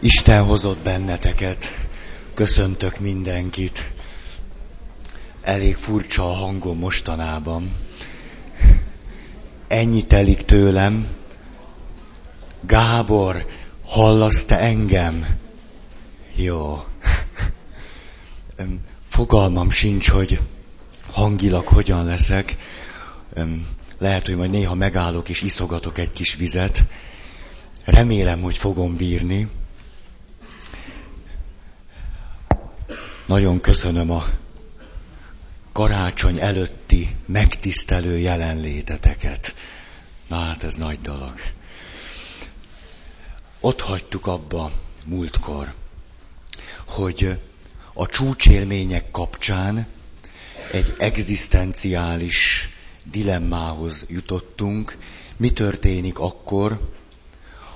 Isten hozott benneteket. Köszöntök mindenkit. Elég furcsa a hangom mostanában. Ennyi telik tőlem. Gábor, hallasz te engem? Jó. Fogalmam sincs, hogy hangilag hogyan leszek. Lehet, hogy majd néha megállok és iszogatok egy kis vizet. Remélem, hogy fogom bírni. Nagyon köszönöm a karácsony előtti megtisztelő jelenléteteket. Na hát ez nagy dolog. Ott hagytuk abba múltkor, hogy a csúcsélmények kapcsán egy egzisztenciális dilemmához jutottunk. Mi történik akkor,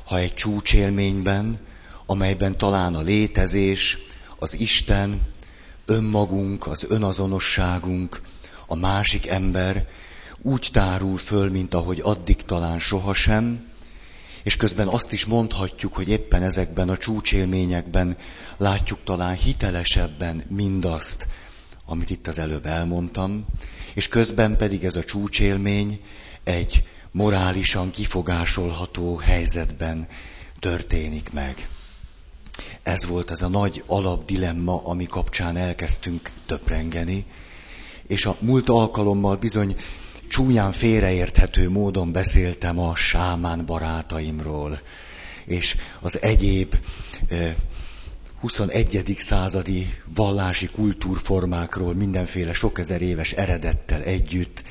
ha egy csúcsélményben, amelyben talán a létezés, az Isten, önmagunk, az önazonosságunk, a másik ember úgy tárul föl, mint ahogy addig talán sohasem, és közben azt is mondhatjuk, hogy éppen ezekben a csúcsélményekben látjuk talán hitelesebben mindazt, amit itt az előbb elmondtam, és közben pedig ez a csúcsélmény egy morálisan kifogásolható helyzetben történik meg. Ez volt ez a nagy alapdilemma, ami kapcsán elkezdtünk töprengeni, és a múlt alkalommal bizony csúnyán félreérthető módon beszéltem a sámán barátaimról, és az egyéb 21. századi vallási kultúrformákról mindenféle sok ezer éves eredettel együtt,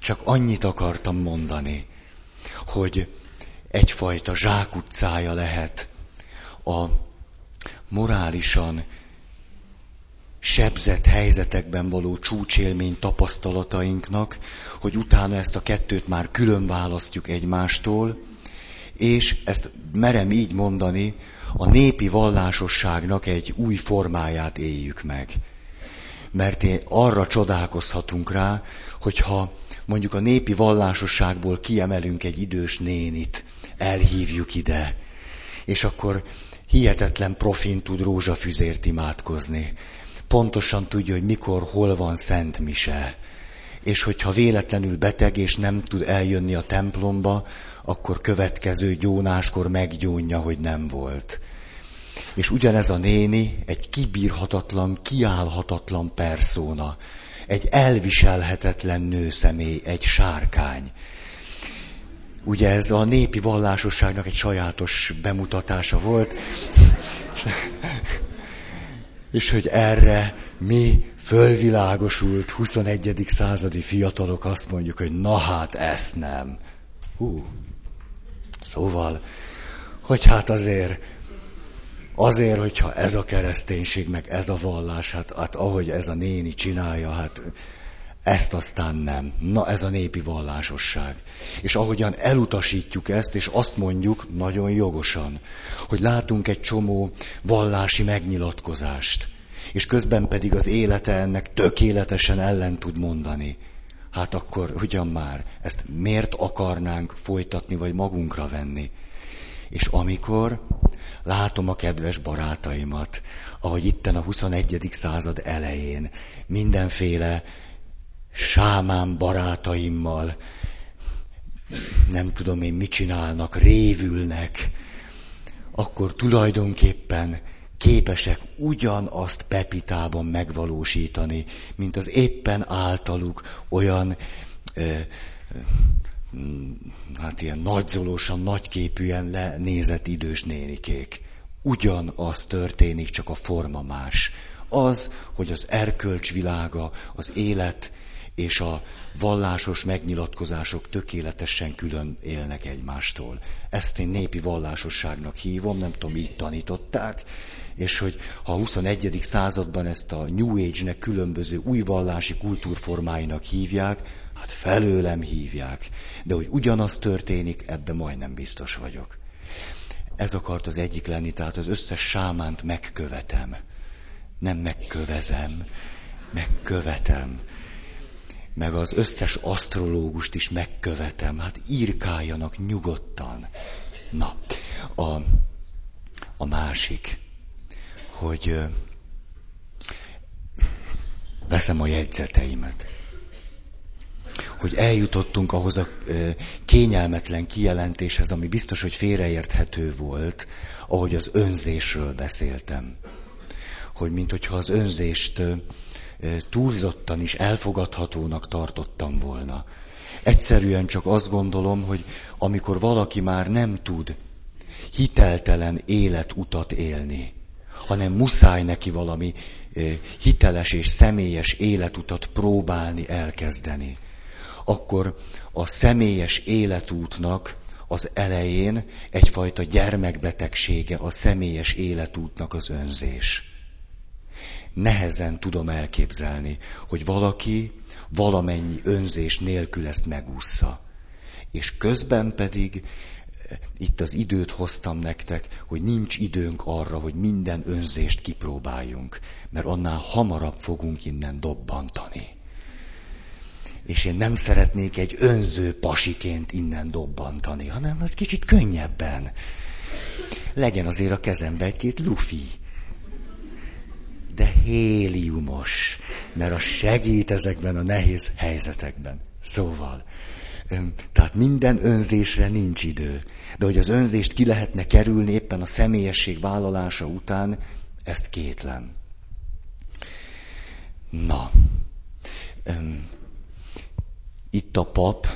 csak annyit akartam mondani, hogy egyfajta zsákutcája lehet a morálisan sebzett helyzetekben való csúcsélmény tapasztalatainknak, hogy utána ezt a kettőt már külön választjuk egymástól, és ezt merem így mondani, a népi vallásosságnak egy új formáját éljük meg. Mert én arra csodálkozhatunk rá, hogyha mondjuk a népi vallásosságból kiemelünk egy idős nénit, elhívjuk ide, és akkor hihetetlen profin tud rózsafüzért imádkozni. Pontosan tudja, hogy mikor, hol van Szent Mise. És hogyha véletlenül beteg és nem tud eljönni a templomba, akkor következő gyónáskor meggyónja, hogy nem volt. És ugyanez a néni egy kibírhatatlan, kiállhatatlan perszóna, egy elviselhetetlen nőszemély, egy sárkány. Ugye ez a népi vallásosságnak egy sajátos bemutatása volt. És hogy erre mi fölvilágosult 21. századi fiatalok azt mondjuk, hogy na hát ezt nem. Hú. Szóval, hogy hát azért, azért, hogyha ez a kereszténység, meg ez a vallás, hát, hát ahogy ez a néni csinálja, hát ezt aztán nem. Na ez a népi vallásosság. És ahogyan elutasítjuk ezt, és azt mondjuk nagyon jogosan, hogy látunk egy csomó vallási megnyilatkozást, és közben pedig az élete ennek tökéletesen ellen tud mondani. Hát akkor ugyan már ezt miért akarnánk folytatni, vagy magunkra venni? És amikor látom a kedves barátaimat, ahogy itten a 21. század elején mindenféle sámán barátaimmal, nem tudom én mit csinálnak, révülnek, akkor tulajdonképpen képesek ugyanazt Pepitában megvalósítani, mint az éppen általuk olyan, ö, hát ilyen nagyzolósan, nagyképűen lenézett idős nénikék. Ugyanaz történik, csak a forma más. Az, hogy az erkölcs világa, az élet és a vallásos megnyilatkozások tökéletesen külön élnek egymástól. Ezt én népi vallásosságnak hívom, nem tudom, így tanították, és hogy ha a 21. században ezt a New Age-nek különböző új vallási kultúrformáinak hívják, hát felőlem hívják. De hogy ugyanaz történik, ebben majdnem biztos vagyok. Ez akart az egyik lenni, tehát az összes sámánt megkövetem. Nem megkövezem, megkövetem meg az összes asztrológust is megkövetem, hát írkáljanak nyugodtan. Na, a, a másik, hogy veszem a jegyzeteimet. Hogy eljutottunk ahhoz a kényelmetlen kijelentéshez, ami biztos, hogy félreérthető volt, ahogy az önzésről beszéltem. Hogy mint hogyha az önzést túlzottan is elfogadhatónak tartottam volna. Egyszerűen csak azt gondolom, hogy amikor valaki már nem tud hiteltelen életutat élni, hanem muszáj neki valami hiteles és személyes életutat próbálni elkezdeni, akkor a személyes életútnak az elején egyfajta gyermekbetegsége a személyes életútnak az önzés. Nehezen tudom elképzelni, hogy valaki valamennyi önzés nélkül ezt megúszza. És közben pedig itt az időt hoztam nektek, hogy nincs időnk arra, hogy minden önzést kipróbáljunk, mert annál hamarabb fogunk innen dobbantani. És én nem szeretnék egy önző pasiként innen dobbantani, hanem egy kicsit könnyebben. Legyen azért a kezembe egy-két lufi. De héliumos, mert a segít ezekben a nehéz helyzetekben. Szóval, tehát minden önzésre nincs idő. De hogy az önzést ki lehetne kerülni éppen a személyesség vállalása után, ezt kétlem. Na, itt a pap,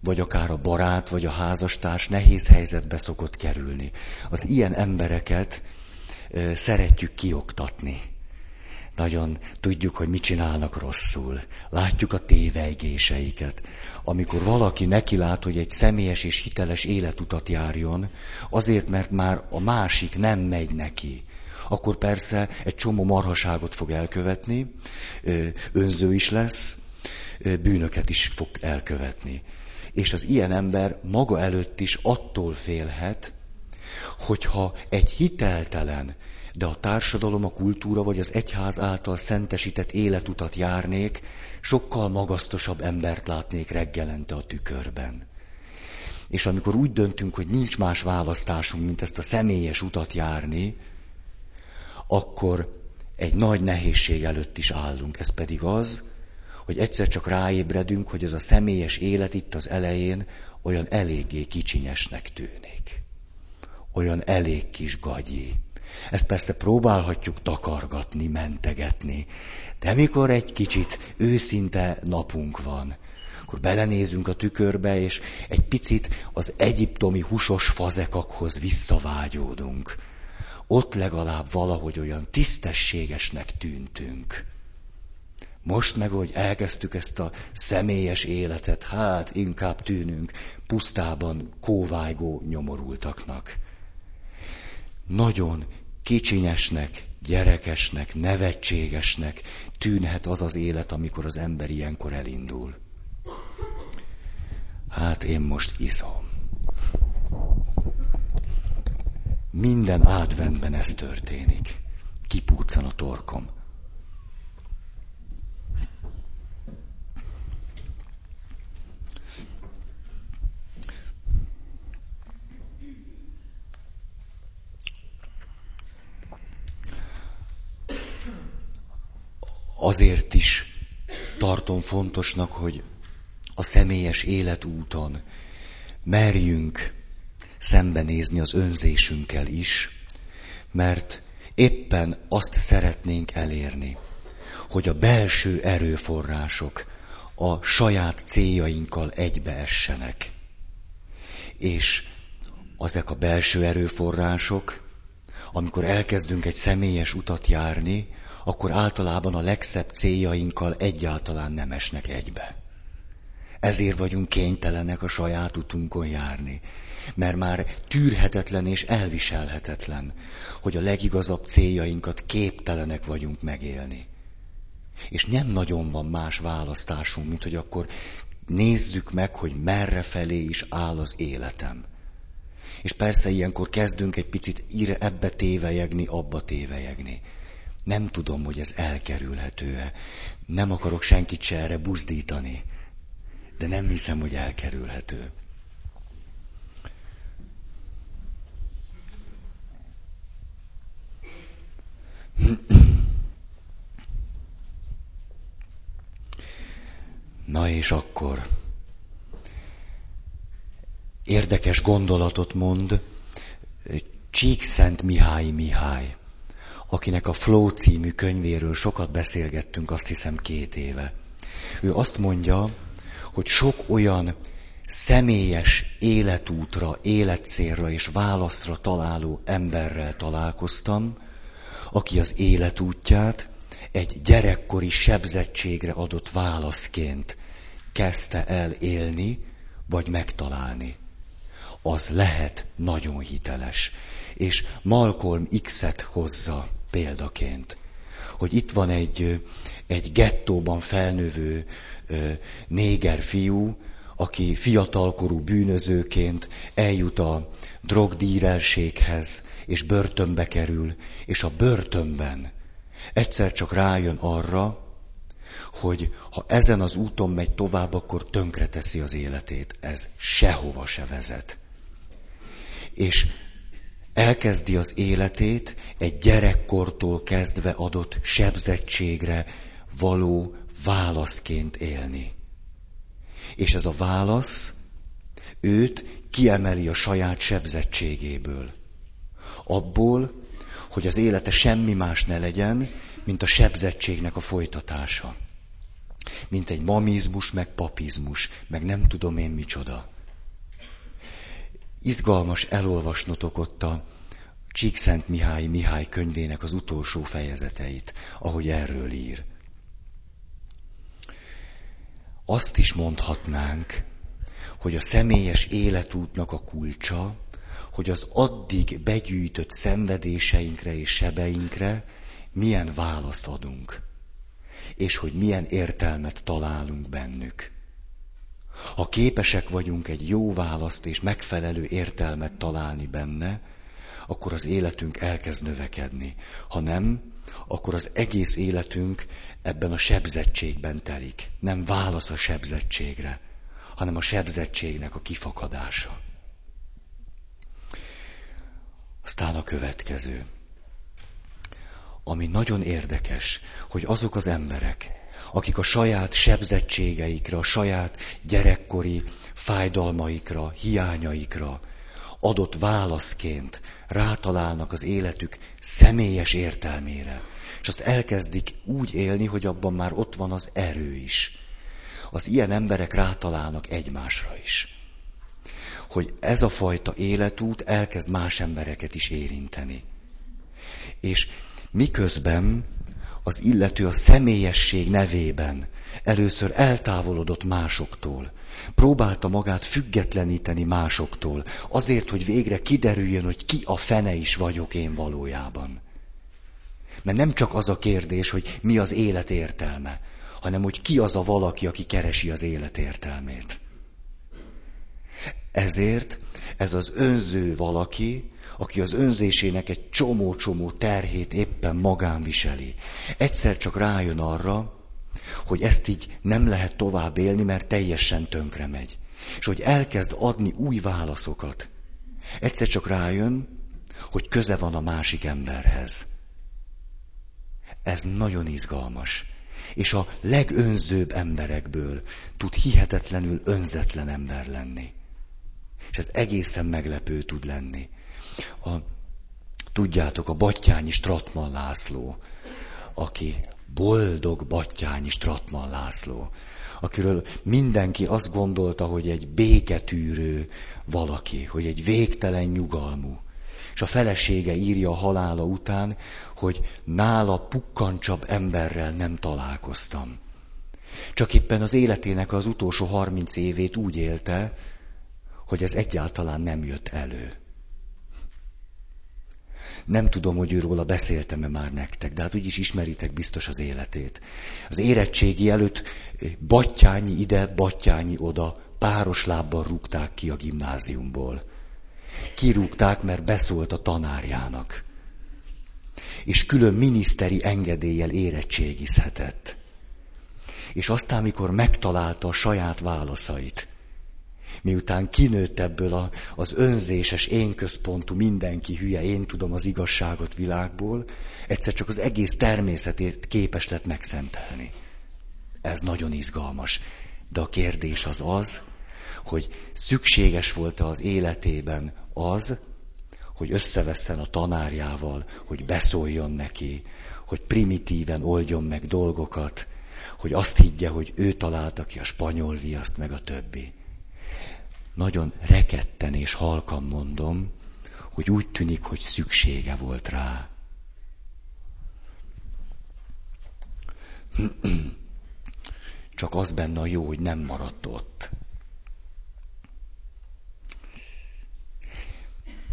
vagy akár a barát, vagy a házastárs nehéz helyzetbe szokott kerülni. Az ilyen embereket szeretjük kioktatni nagyon tudjuk, hogy mit csinálnak rosszul. Látjuk a tévejgéseiket. Amikor valaki neki lát, hogy egy személyes és hiteles életutat járjon, azért, mert már a másik nem megy neki, akkor persze egy csomó marhaságot fog elkövetni, önző is lesz, bűnöket is fog elkövetni. És az ilyen ember maga előtt is attól félhet, hogyha egy hiteltelen, de a társadalom, a kultúra vagy az egyház által szentesített életutat járnék, sokkal magasztosabb embert látnék reggelente a tükörben. És amikor úgy döntünk, hogy nincs más választásunk, mint ezt a személyes utat járni, akkor egy nagy nehézség előtt is állunk. Ez pedig az, hogy egyszer csak ráébredünk, hogy ez a személyes élet itt az elején olyan eléggé kicsinyesnek tűnik. Olyan elég kis gagyi. Ezt persze próbálhatjuk takargatni, mentegetni. De mikor egy kicsit őszinte napunk van, akkor belenézünk a tükörbe, és egy picit az egyiptomi husos fazekakhoz visszavágyódunk. Ott legalább valahogy olyan tisztességesnek tűntünk. Most meg, hogy elkezdtük ezt a személyes életet, hát inkább tűnünk pusztában kóvájgó nyomorultaknak. Nagyon kicsinyesnek, gyerekesnek, nevetségesnek tűnhet az az élet, amikor az ember ilyenkor elindul. Hát én most iszom. Minden adventben ez történik. Kipúcan a torkom. Azért is tartom fontosnak, hogy a személyes életúton merjünk szembenézni az önzésünkkel is, mert éppen azt szeretnénk elérni, hogy a belső erőforrások a saját céljainkkal egybeessenek. És ezek a belső erőforrások, amikor elkezdünk egy személyes utat járni, akkor általában a legszebb céljainkkal egyáltalán nem esnek egybe. Ezért vagyunk kénytelenek a saját utunkon járni. Mert már tűrhetetlen és elviselhetetlen, hogy a legigazabb céljainkat képtelenek vagyunk megélni. És nem nagyon van más választásunk, mint hogy akkor nézzük meg, hogy merre felé is áll az életem. És persze ilyenkor kezdünk egy picit ebbe tévejegni, abba tévejegni. Nem tudom, hogy ez elkerülhető-e. Nem akarok senkit se erre buzdítani, de nem hiszem, hogy elkerülhető. – Na és akkor érdekes gondolatot mond Csíkszent Mihály Mihály, akinek a Flow című könyvéről sokat beszélgettünk, azt hiszem két éve. Ő azt mondja, hogy sok olyan személyes életútra, életcélra és válaszra találó emberrel találkoztam, aki az életútját egy gyerekkori sebzettségre adott válaszként kezdte el élni, vagy megtalálni. Az lehet nagyon hiteles. És Malcolm X-et hozza példaként, hogy itt van egy, egy gettóban felnövő néger fiú, aki fiatalkorú bűnözőként eljut a drogdírelséghez, és börtönbe kerül, és a börtönben egyszer csak rájön arra, hogy ha ezen az úton megy tovább, akkor tönkreteszi az életét. Ez sehova se vezet. És elkezdi az életét egy gyerekkortól kezdve adott sebzettségre való válaszként élni. És ez a válasz őt kiemeli a saját sebzettségéből. Abból, hogy az élete semmi más ne legyen, mint a sebzettségnek a folytatása. Mint egy mamizmus, meg papizmus, meg nem tudom én micsoda. Izgalmas elolvasnotok ott a Csíkszent Mihály Mihály könyvének az utolsó fejezeteit, ahogy erről ír. Azt is mondhatnánk, hogy a személyes életútnak a kulcsa, hogy az addig begyűjtött szenvedéseinkre és sebeinkre milyen választ adunk, és hogy milyen értelmet találunk bennük. Ha képesek vagyunk egy jó választ és megfelelő értelmet találni benne, akkor az életünk elkezd növekedni. Ha nem, akkor az egész életünk ebben a sebzettségben telik. Nem válasz a sebzettségre, hanem a sebzettségnek a kifakadása. Aztán a következő. Ami nagyon érdekes, hogy azok az emberek, akik a saját sebzettségeikre, a saját gyerekkori fájdalmaikra, hiányaikra adott válaszként rátalálnak az életük személyes értelmére. És azt elkezdik úgy élni, hogy abban már ott van az erő is. Az ilyen emberek rátalálnak egymásra is. Hogy ez a fajta életút elkezd más embereket is érinteni. És miközben az illető a személyesség nevében először eltávolodott másoktól, próbálta magát függetleníteni másoktól, azért, hogy végre kiderüljön, hogy ki a fene is vagyok én valójában. Mert nem csak az a kérdés, hogy mi az élet értelme, hanem hogy ki az a valaki, aki keresi az élet értelmét. Ezért ez az önző valaki, aki az önzésének egy csomó-csomó terhét éppen magán viseli. Egyszer csak rájön arra, hogy ezt így nem lehet tovább élni, mert teljesen tönkre megy. És hogy elkezd adni új válaszokat. Egyszer csak rájön, hogy köze van a másik emberhez. Ez nagyon izgalmas. És a legönzőbb emberekből tud hihetetlenül önzetlen ember lenni. És ez egészen meglepő tud lenni. A, tudjátok, a Battyányi Stratman László, aki boldog Battyányi Stratman László, akiről mindenki azt gondolta, hogy egy béketűrő valaki, hogy egy végtelen nyugalmú. És a felesége írja a halála után, hogy nála pukkancsabb emberrel nem találkoztam. Csak éppen az életének az utolsó harminc évét úgy élte, hogy ez egyáltalán nem jött elő. Nem tudom, hogy őróla beszéltem-e már nektek, de hát úgyis ismeritek biztos az életét. Az érettségi előtt eh, battyányi ide, battyányi oda, páros lábbal rúgták ki a gimnáziumból. Kirúgták, mert beszólt a tanárjának. És külön miniszteri engedéllyel érettségizhetett. És aztán, mikor megtalálta a saját válaszait, miután kinőtt ebből a, az önzéses, énközpontú, mindenki hülye, én tudom az igazságot világból, egyszer csak az egész természetét képes lett megszentelni. Ez nagyon izgalmas. De a kérdés az az, hogy szükséges volt-e az életében az, hogy összevesszen a tanárjával, hogy beszóljon neki, hogy primitíven oldjon meg dolgokat, hogy azt higgye, hogy ő találta ki a spanyol viaszt, meg a többi. Nagyon reketten és halkan mondom, hogy úgy tűnik, hogy szüksége volt rá. Csak az benne a jó, hogy nem maradt ott.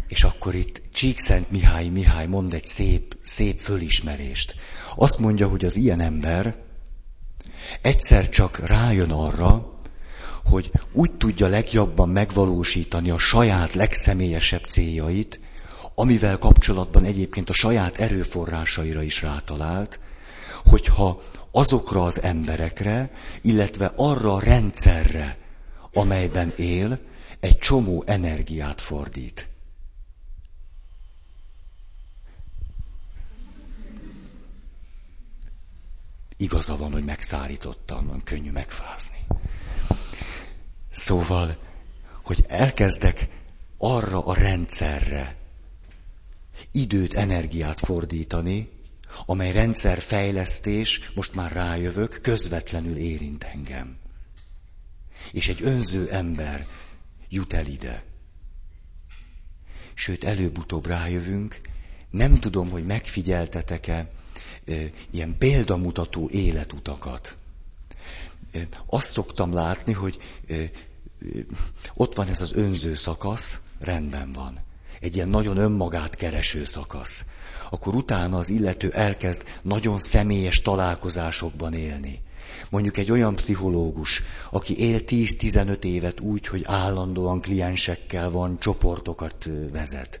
És akkor itt Csíkszent Mihály Mihály mond egy szép, szép fölismerést. Azt mondja, hogy az ilyen ember egyszer csak rájön arra, hogy úgy tudja legjobban megvalósítani a saját legszemélyesebb céljait, amivel kapcsolatban egyébként a saját erőforrásaira is rátalált, hogyha azokra az emberekre, illetve arra a rendszerre, amelyben él, egy csomó energiát fordít. Igaza van, hogy megszárítottam, van könnyű megfázni. Szóval, hogy elkezdek arra a rendszerre időt, energiát fordítani, amely rendszerfejlesztés, most már rájövök, közvetlenül érint engem. És egy önző ember jut el ide. Sőt, előbb-utóbb rájövünk, nem tudom, hogy megfigyeltetek-e ilyen példamutató életutakat. Azt szoktam látni, hogy ott van ez az önző szakasz, rendben van. Egy ilyen nagyon önmagát kereső szakasz. Akkor utána az illető elkezd nagyon személyes találkozásokban élni. Mondjuk egy olyan pszichológus, aki él 10-15 évet úgy, hogy állandóan kliensekkel van, csoportokat vezet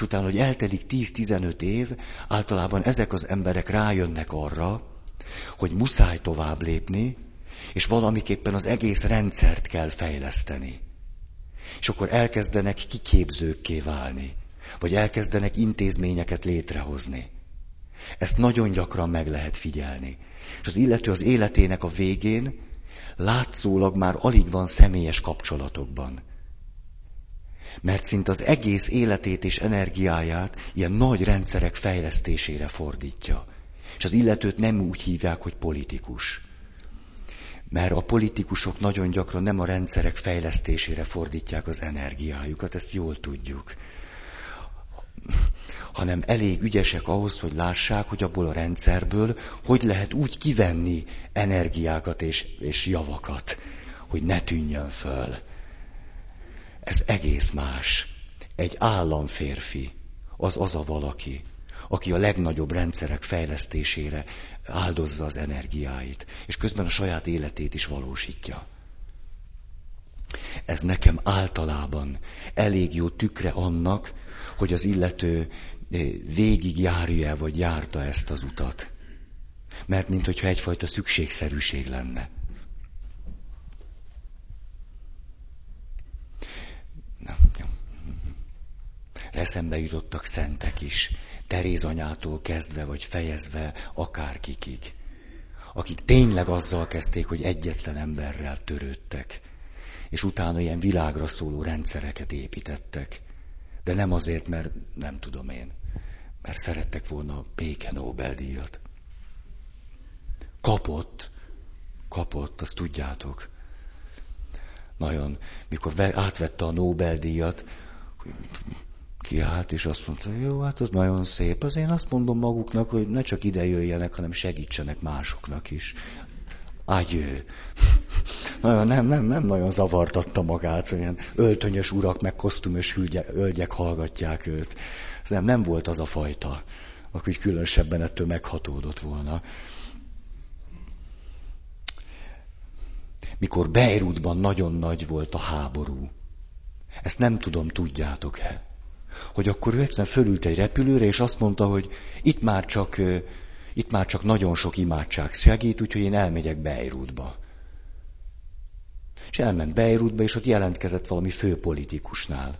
és utána, hogy eltelik 10-15 év, általában ezek az emberek rájönnek arra, hogy muszáj tovább lépni, és valamiképpen az egész rendszert kell fejleszteni. És akkor elkezdenek kiképzőkké válni, vagy elkezdenek intézményeket létrehozni. Ezt nagyon gyakran meg lehet figyelni. És az illető az életének a végén látszólag már alig van személyes kapcsolatokban mert szinte az egész életét és energiáját ilyen nagy rendszerek fejlesztésére fordítja. És az illetőt nem úgy hívják, hogy politikus. Mert a politikusok nagyon gyakran nem a rendszerek fejlesztésére fordítják az energiájukat, ezt jól tudjuk. Hanem elég ügyesek ahhoz, hogy lássák, hogy abból a rendszerből hogy lehet úgy kivenni energiákat és, és javakat, hogy ne tűnjön föl ez egész más. Egy államférfi, az az a valaki, aki a legnagyobb rendszerek fejlesztésére áldozza az energiáit, és közben a saját életét is valósítja. Ez nekem általában elég jó tükre annak, hogy az illető eh, végig járja vagy járta ezt az utat. Mert mintha egyfajta szükségszerűség lenne. eszembe jutottak szentek is, Teréz anyától kezdve vagy fejezve akárkikig, akik tényleg azzal kezdték, hogy egyetlen emberrel törődtek, és utána ilyen világra szóló rendszereket építettek. De nem azért, mert nem tudom én, mert szerettek volna béke Nobel-díjat. Kapott, kapott, azt tudjátok. Nagyon, mikor átvette a Nobel-díjat, kiállt, és azt mondta, jó, hát az nagyon szép. Az én azt mondom maguknak, hogy ne csak ide jöjjenek, hanem segítsenek másoknak is. Ágyő. Nagyon, nem, nem, nem nagyon zavartatta magát, hogy ilyen öltönyös urak, meg kosztümös hölgyek hallgatják őt. Ez nem, nem volt az a fajta, aki különösebben ettől meghatódott volna. Mikor Beirutban nagyon nagy volt a háború, ezt nem tudom, tudjátok-e? Hogy akkor ő egyszerűen fölült egy repülőre, és azt mondta, hogy itt már csak, itt már csak nagyon sok imádság segít, úgyhogy én elmegyek Beirutba. És elment Beirutba, és ott jelentkezett valami főpolitikusnál.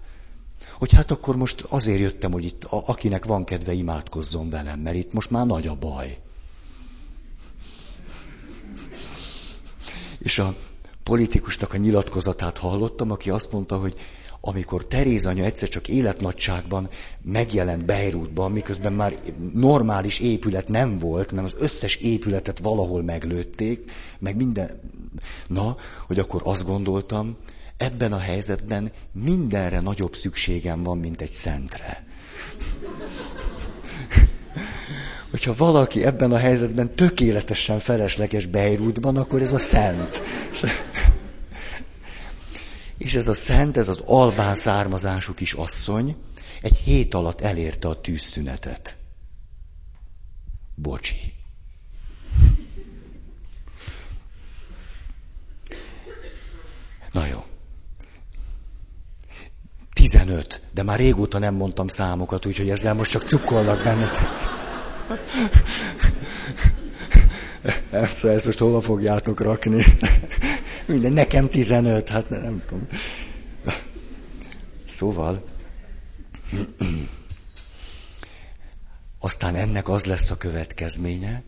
Hogy hát akkor most azért jöttem, hogy itt akinek van kedve imádkozzon velem, mert itt most már nagy a baj. És a politikusnak a nyilatkozatát hallottam, aki azt mondta, hogy amikor Teréz anya egyszer csak életnagyságban megjelent Beirutban, miközben már normális épület nem volt, mert az összes épületet valahol meglőtték, meg minden... Na, hogy akkor azt gondoltam, ebben a helyzetben mindenre nagyobb szükségem van, mint egy szentre. Hogyha valaki ebben a helyzetben tökéletesen felesleges Beirutban, akkor ez a szent. És ez a szent, ez az albán származású kis asszony egy hét alatt elérte a tűzszünetet. Bocsi. Na jó. 15, de már régóta nem mondtam számokat, úgyhogy ezzel most csak cukkolnak bennetek. Ezt, ezt most hova fogjátok rakni? Minden, nekem 15, hát nem, tudom. Szóval, aztán ennek az lesz a következménye,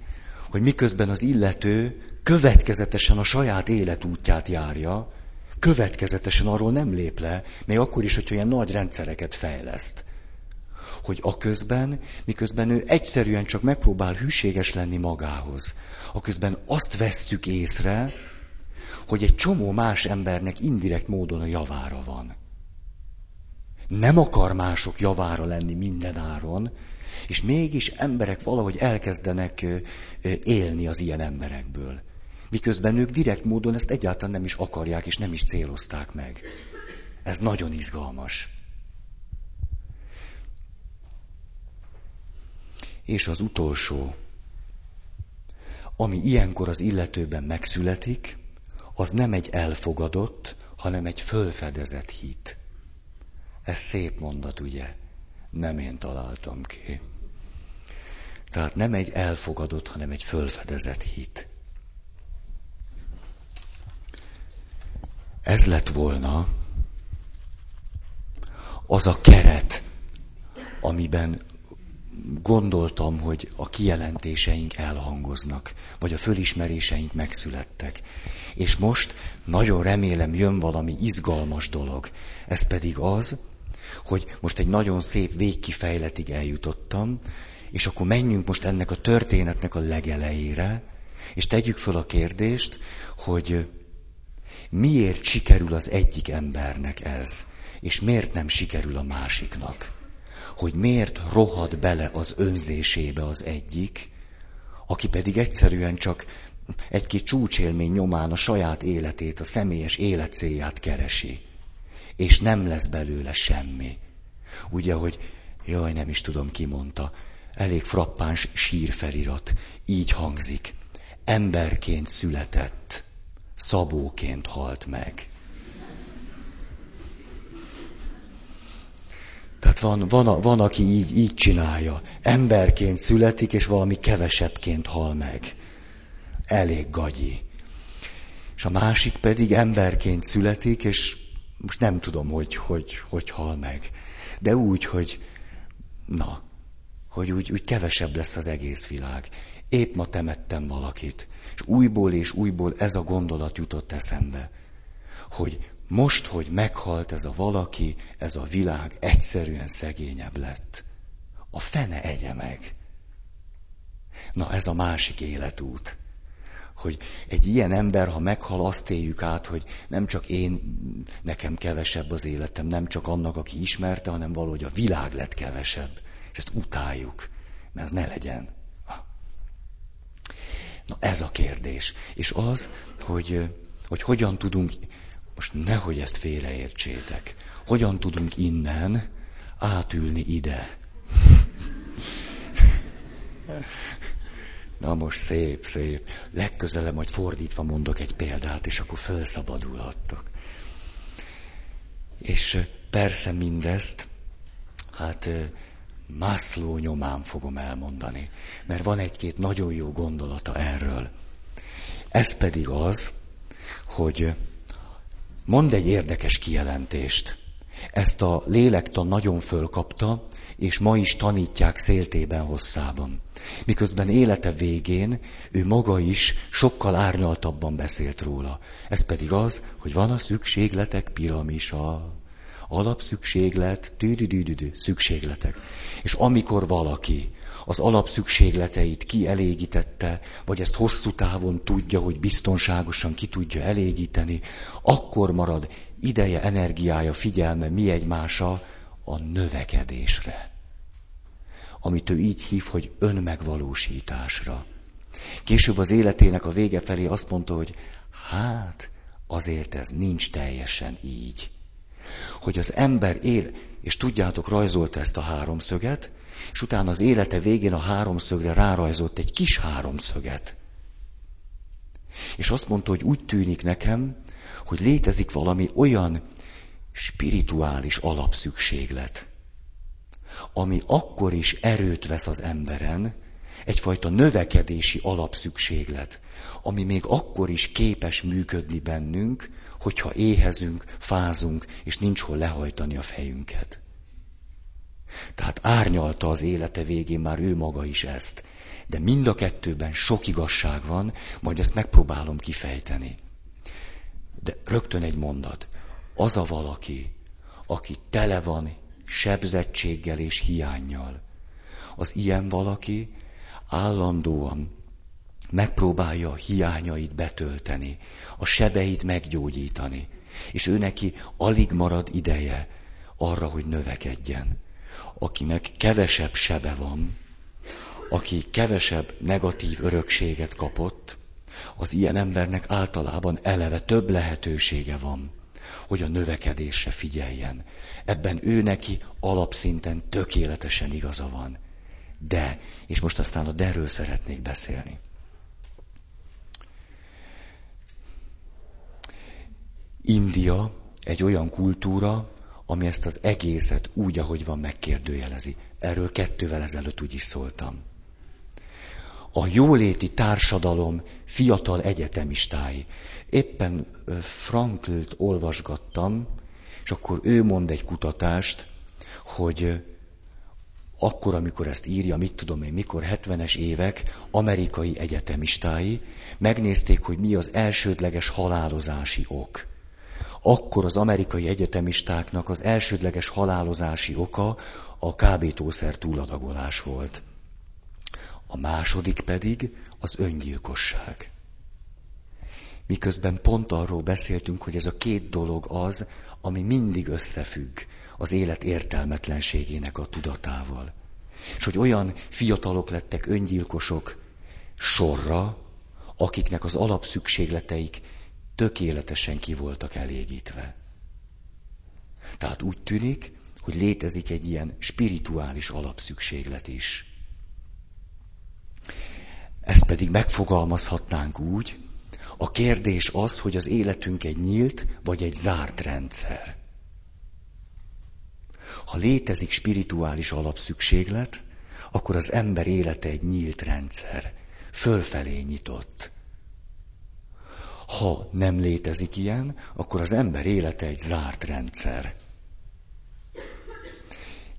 hogy miközben az illető következetesen a saját életútját járja, következetesen arról nem lép le, még akkor is, hogyha ilyen nagy rendszereket fejleszt. Hogy a közben, miközben ő egyszerűen csak megpróbál hűséges lenni magához, a közben azt vesszük észre, hogy egy csomó más embernek indirekt módon a javára van. Nem akar mások javára lenni minden áron, és mégis emberek valahogy elkezdenek élni az ilyen emberekből. Miközben ők direkt módon ezt egyáltalán nem is akarják, és nem is célozták meg. Ez nagyon izgalmas. És az utolsó, ami ilyenkor az illetőben megszületik, az nem egy elfogadott, hanem egy fölfedezett hit. Ez szép mondat, ugye? Nem én találtam ki. Tehát nem egy elfogadott, hanem egy fölfedezett hit. Ez lett volna az a keret, amiben gondoltam, hogy a kijelentéseink elhangoznak, vagy a fölismeréseink megszülettek. És most nagyon remélem jön valami izgalmas dolog. Ez pedig az, hogy most egy nagyon szép végkifejletig eljutottam, és akkor menjünk most ennek a történetnek a legelejére, és tegyük föl a kérdést, hogy miért sikerül az egyik embernek ez, és miért nem sikerül a másiknak. Hogy miért rohad bele az önzésébe az egyik, aki pedig egyszerűen csak egy-két csúcsélmény nyomán a saját életét, a személyes életcélját keresi. És nem lesz belőle semmi. Ugye, hogy jaj, nem is tudom, ki mondta, elég frappáns sírfelirat. Így hangzik. Emberként született, szabóként halt meg. Tehát van, van, van aki így, így csinálja. Emberként születik, és valami kevesebbként hal meg elég gagyi. És a másik pedig emberként születik, és most nem tudom, hogy, hogy, hogy hal meg. De úgy, hogy na, hogy úgy, úgy kevesebb lesz az egész világ. Épp ma temettem valakit, és újból és újból ez a gondolat jutott eszembe, hogy most, hogy meghalt ez a valaki, ez a világ egyszerűen szegényebb lett. A fene egye meg. Na, ez a másik életút hogy egy ilyen ember, ha meghal, azt éljük át, hogy nem csak én, nekem kevesebb az életem, nem csak annak, aki ismerte, hanem valahogy a világ lett kevesebb. És ezt utáljuk, mert ez ne legyen. Na ez a kérdés. És az, hogy, hogy hogyan tudunk, most nehogy ezt félreértsétek, hogyan tudunk innen átülni ide. Na most szép, szép. Legközelebb majd fordítva mondok egy példát, és akkor felszabadulhattok. És persze mindezt, hát Mászló nyomán fogom elmondani, mert van egy-két nagyon jó gondolata erről. Ez pedig az, hogy mond egy érdekes kijelentést. Ezt a lélektan nagyon fölkapta, és ma is tanítják széltében hosszában. Miközben élete végén ő maga is sokkal árnyaltabban beszélt róla. Ez pedig az, hogy van a szükségletek piramisa. Alapszükséglet, tűdüdüdüdü, szükségletek. És amikor valaki az alapszükségleteit kielégítette, vagy ezt hosszú távon tudja, hogy biztonságosan ki tudja elégíteni, akkor marad ideje, energiája, figyelme mi egymása a növekedésre. Amit ő így hív, hogy önmegvalósításra. Később az életének a vége felé azt mondta, hogy hát azért ez nincs teljesen így. Hogy az ember él, és tudjátok, rajzolta ezt a háromszöget, és utána az élete végén a háromszögre rárajzolt egy kis háromszöget. És azt mondta, hogy úgy tűnik nekem, hogy létezik valami olyan spirituális alapszükséglet, ami akkor is erőt vesz az emberen, egyfajta növekedési alapszükséglet, ami még akkor is képes működni bennünk, hogyha éhezünk, fázunk, és nincs hol lehajtani a fejünket. Tehát árnyalta az élete végén már ő maga is ezt. De mind a kettőben sok igazság van, majd ezt megpróbálom kifejteni. De rögtön egy mondat. Az a valaki, aki tele van sebzettséggel és hiányjal, az ilyen valaki állandóan megpróbálja a hiányait betölteni, a sebeit meggyógyítani, és ő neki alig marad ideje arra, hogy növekedjen akinek kevesebb sebe van, aki kevesebb negatív örökséget kapott, az ilyen embernek általában eleve több lehetősége van, hogy a növekedésre figyeljen. Ebben ő neki alapszinten tökéletesen igaza van. De, és most aztán a derről szeretnék beszélni. India egy olyan kultúra, ami ezt az egészet úgy, ahogy van, megkérdőjelezi. Erről kettővel ezelőtt úgy is szóltam. A jóléti társadalom fiatal egyetemistái. Éppen Franklt olvasgattam, és akkor ő mond egy kutatást, hogy akkor, amikor ezt írja, mit tudom én, mikor 70-es évek amerikai egyetemistái megnézték, hogy mi az elsődleges halálozási ok akkor az amerikai egyetemistáknak az elsődleges halálozási oka a kábítószer túladagolás volt. A második pedig az öngyilkosság. Miközben pont arról beszéltünk, hogy ez a két dolog az, ami mindig összefügg az élet értelmetlenségének a tudatával. És hogy olyan fiatalok lettek öngyilkosok sorra, akiknek az alapszükségleteik tökéletesen ki voltak elégítve. Tehát úgy tűnik, hogy létezik egy ilyen spirituális alapszükséglet is. Ezt pedig megfogalmazhatnánk úgy, a kérdés az, hogy az életünk egy nyílt vagy egy zárt rendszer. Ha létezik spirituális alapszükséglet, akkor az ember élete egy nyílt rendszer, fölfelé nyitott. Ha nem létezik ilyen, akkor az ember élete egy zárt rendszer.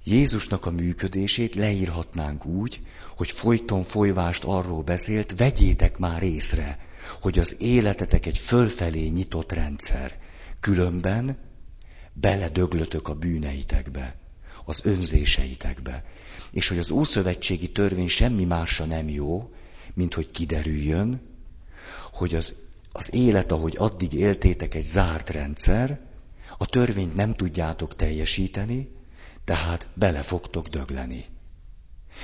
Jézusnak a működését leírhatnánk úgy, hogy folyton folyvást arról beszélt, vegyétek már észre, hogy az életetek egy fölfelé nyitott rendszer. Különben beledöglötök a bűneitekbe, az önzéseitekbe. És hogy az ószövetségi törvény semmi másra nem jó, mint hogy kiderüljön, hogy az az élet, ahogy addig éltétek, egy zárt rendszer, a törvényt nem tudjátok teljesíteni, tehát bele fogtok dögleni.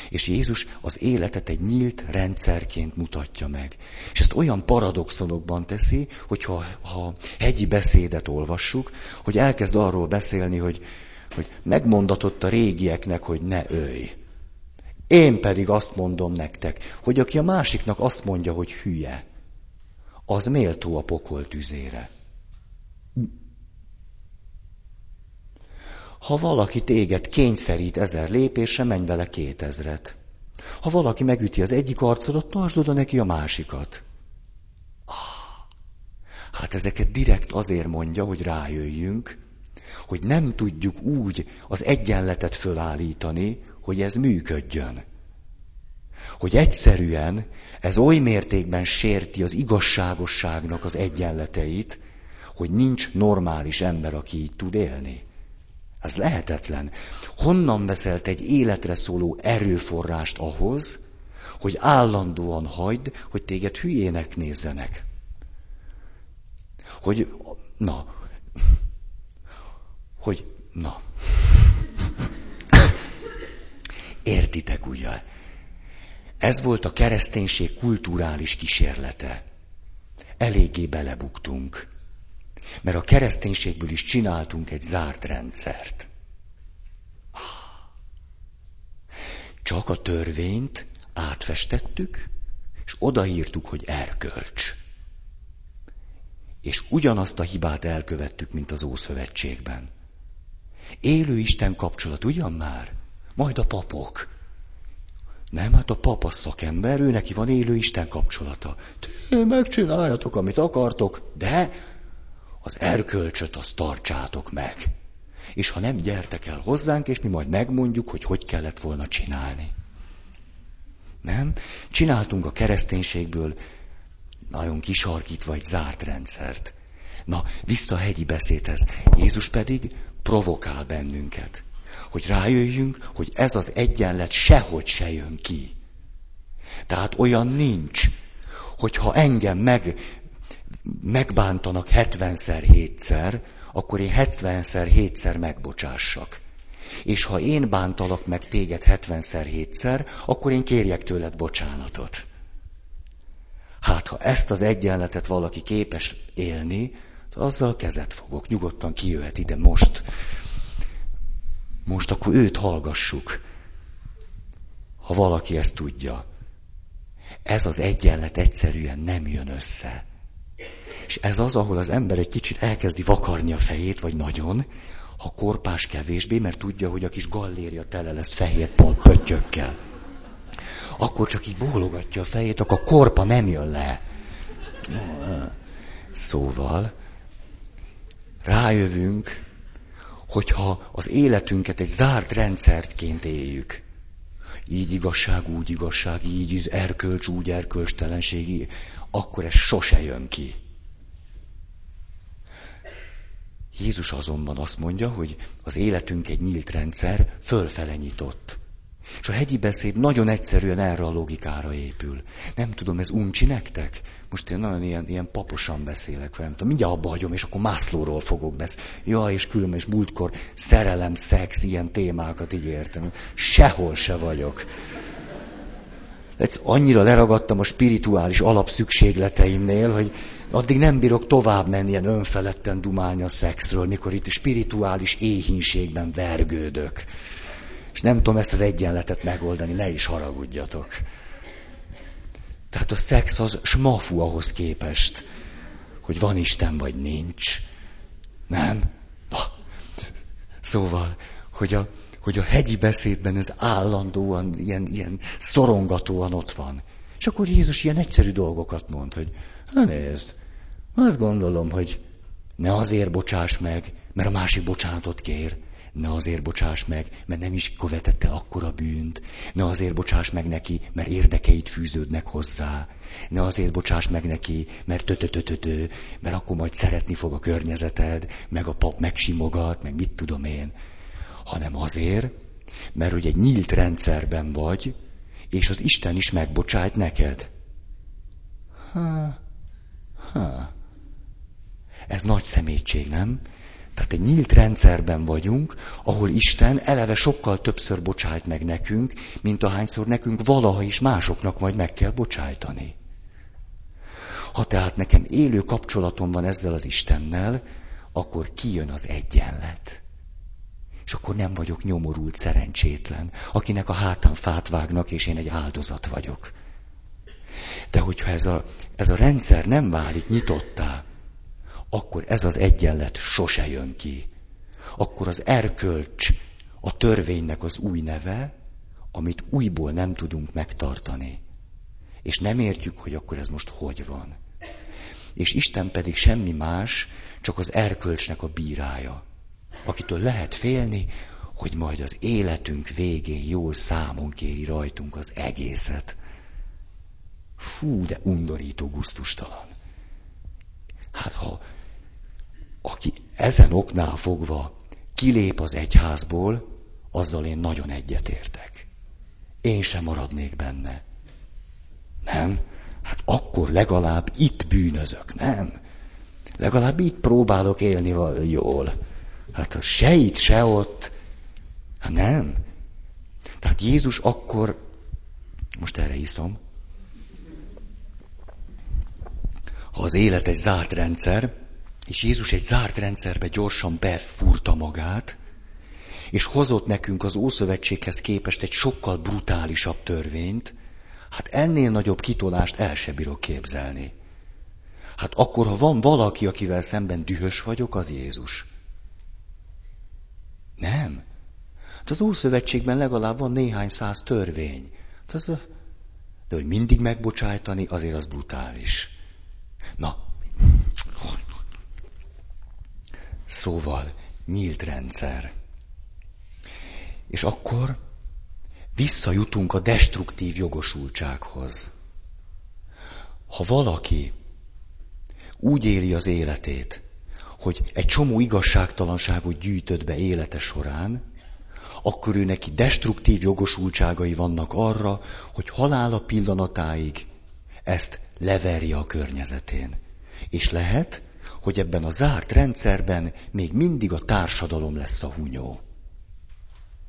És Jézus az életet egy nyílt rendszerként mutatja meg. És ezt olyan paradoxonokban teszi, hogyha ha hegyi beszédet olvassuk, hogy elkezd arról beszélni, hogy, hogy megmondatott a régieknek, hogy ne ölj. Én pedig azt mondom nektek, hogy aki a másiknak azt mondja, hogy hülye, az méltó a pokol tüzére. Ha valaki téged kényszerít ezer lépésre, menj vele kétezret. Ha valaki megüti az egyik arcodat, tartsd oda neki a másikat. Ah, Hát ezeket direkt azért mondja, hogy rájöjjünk, hogy nem tudjuk úgy az egyenletet fölállítani, hogy ez működjön. Hogy egyszerűen ez oly mértékben sérti az igazságosságnak az egyenleteit, hogy nincs normális ember, aki így tud élni. Ez lehetetlen. Honnan veszelt egy életre szóló erőforrást ahhoz, hogy állandóan hagyd, hogy téged hülyének nézzenek? Hogy, na, hogy, na, értitek ugye? Ez volt a kereszténység kulturális kísérlete. Eléggé belebuktunk. Mert a kereszténységből is csináltunk egy zárt rendszert. Csak a törvényt átfestettük, és odaírtuk, hogy erkölcs. És ugyanazt a hibát elkövettük, mint az Ószövetségben. Élő Isten kapcsolat, ugyan már? Majd a papok. Nem, hát a papa szakember, ő neki van élő Isten kapcsolata. Te megcsináljatok, amit akartok, de az erkölcsöt azt tartsátok meg. És ha nem, gyertek el hozzánk, és mi majd megmondjuk, hogy hogy kellett volna csinálni. Nem? Csináltunk a kereszténységből nagyon kisarkítva egy zárt rendszert. Na, vissza a hegyi beszédhez. Jézus pedig provokál bennünket, hogy rájöjjünk, hogy ez az egyenlet sehogy se jön ki. Tehát olyan nincs, hogyha engem meg, megbántanak 70-szer, 7-szer, akkor én 70-szer, 7-szer megbocsássak. És ha én bántalak meg téged 70-szer, 7-szer, akkor én kérjek tőled bocsánatot. Hát, ha ezt az egyenletet valaki képes élni, azzal kezet fogok, nyugodtan kijöhet ide most. Most akkor őt hallgassuk, ha valaki ezt tudja. Ez az egyenlet egyszerűen nem jön össze. És ez az, ahol az ember egy kicsit elkezdi vakarni a fejét, vagy nagyon, ha korpás kevésbé, mert tudja, hogy a kis galléria tele lesz fehér pöttyökkel. Akkor csak így bólogatja a fejét, akkor a korpa nem jön le. Szóval rájövünk, hogyha az életünket egy zárt rendszertként éljük, így igazság, úgy igazság, így erkölcs, úgy erkölcstelenség, akkor ez sose jön ki. Jézus azonban azt mondja, hogy az életünk egy nyílt rendszer, fölfele nyitott. És a hegyi beszéd nagyon egyszerűen erre a logikára épül. Nem tudom, ez uncsi nektek? Most én nagyon ilyen, ilyen paposan beszélek, nem tudom, mindjárt abba hagyom, és akkor Mászlóról fogok beszélni. Ja, és különben, és múltkor szerelem, szex, ilyen témákat ígértem. Sehol se vagyok. Annyira leragadtam a spirituális alapszükségleteimnél, hogy addig nem bírok tovább menni ilyen önfeledten dumálni a szexről, mikor itt spirituális éhínségben vergődök. És nem tudom ezt az egyenletet megoldani, ne is haragudjatok. Tehát a szex az smafu ahhoz képest, hogy van Isten vagy nincs. Nem? Na. Szóval, hogy a, hogy a hegyi beszédben ez állandóan, ilyen, ilyen szorongatóan ott van. És akkor Jézus ilyen egyszerű dolgokat mond, hogy hát nézd, azt gondolom, hogy ne azért bocsáss meg, mert a másik bocsánatot kér, ne azért bocsáss meg, mert nem is követette akkora bűnt, ne azért bocsáss meg neki, mert érdekeit fűződnek hozzá, ne azért bocsáss meg neki, mert tötötötötö, mert akkor majd szeretni fog a környezeted, meg a pap megsimogat, meg mit tudom én, hanem azért, mert hogy egy nyílt rendszerben vagy, és az Isten is megbocsájt neked. Ha, ha. Ez nagy szemétség, nem? Tehát egy nyílt rendszerben vagyunk, ahol Isten eleve sokkal többször bocsájt meg nekünk, mint ahányszor nekünk valaha is másoknak majd meg kell bocsájtani. Ha tehát nekem élő kapcsolatom van ezzel az Istennel, akkor kijön az egyenlet. És akkor nem vagyok nyomorult, szerencsétlen, akinek a hátán fát vágnak, és én egy áldozat vagyok. De hogyha ez a, ez a rendszer nem válik nyitottá, akkor ez az egyenlet sose jön ki. Akkor az erkölcs a törvénynek az új neve, amit újból nem tudunk megtartani. És nem értjük, hogy akkor ez most hogy van. és Isten pedig semmi más, csak az erkölcsnek a bírája, akitől lehet félni, hogy majd az életünk végén jól számon kéri rajtunk az egészet. Fú, de undorító, guztustalan. Hát ha aki ezen oknál fogva kilép az egyházból, azzal én nagyon egyetértek. Én sem maradnék benne. Nem? Hát akkor legalább itt bűnözök, nem? Legalább itt próbálok élni jól. Hát ha se itt, se ott, hát nem. Tehát Jézus akkor, most erre iszom, ha az élet egy zárt rendszer, és Jézus egy zárt rendszerbe gyorsan befúrta magát, és hozott nekünk az Ószövetséghez képest egy sokkal brutálisabb törvényt, hát ennél nagyobb kitolást el se bírok képzelni. Hát akkor, ha van valaki, akivel szemben dühös vagyok, az Jézus. Nem. Hát az Ószövetségben legalább van néhány száz törvény. Hát az, de hogy mindig megbocsájtani, azért az brutális. Na, szóval nyílt rendszer. És akkor visszajutunk a destruktív jogosultsághoz. Ha valaki úgy éli az életét, hogy egy csomó igazságtalanságot gyűjtött be élete során, akkor ő neki destruktív jogosultságai vannak arra, hogy halála pillanatáig ezt leverje a környezetén. És lehet, hogy ebben a zárt rendszerben még mindig a társadalom lesz a hunyó.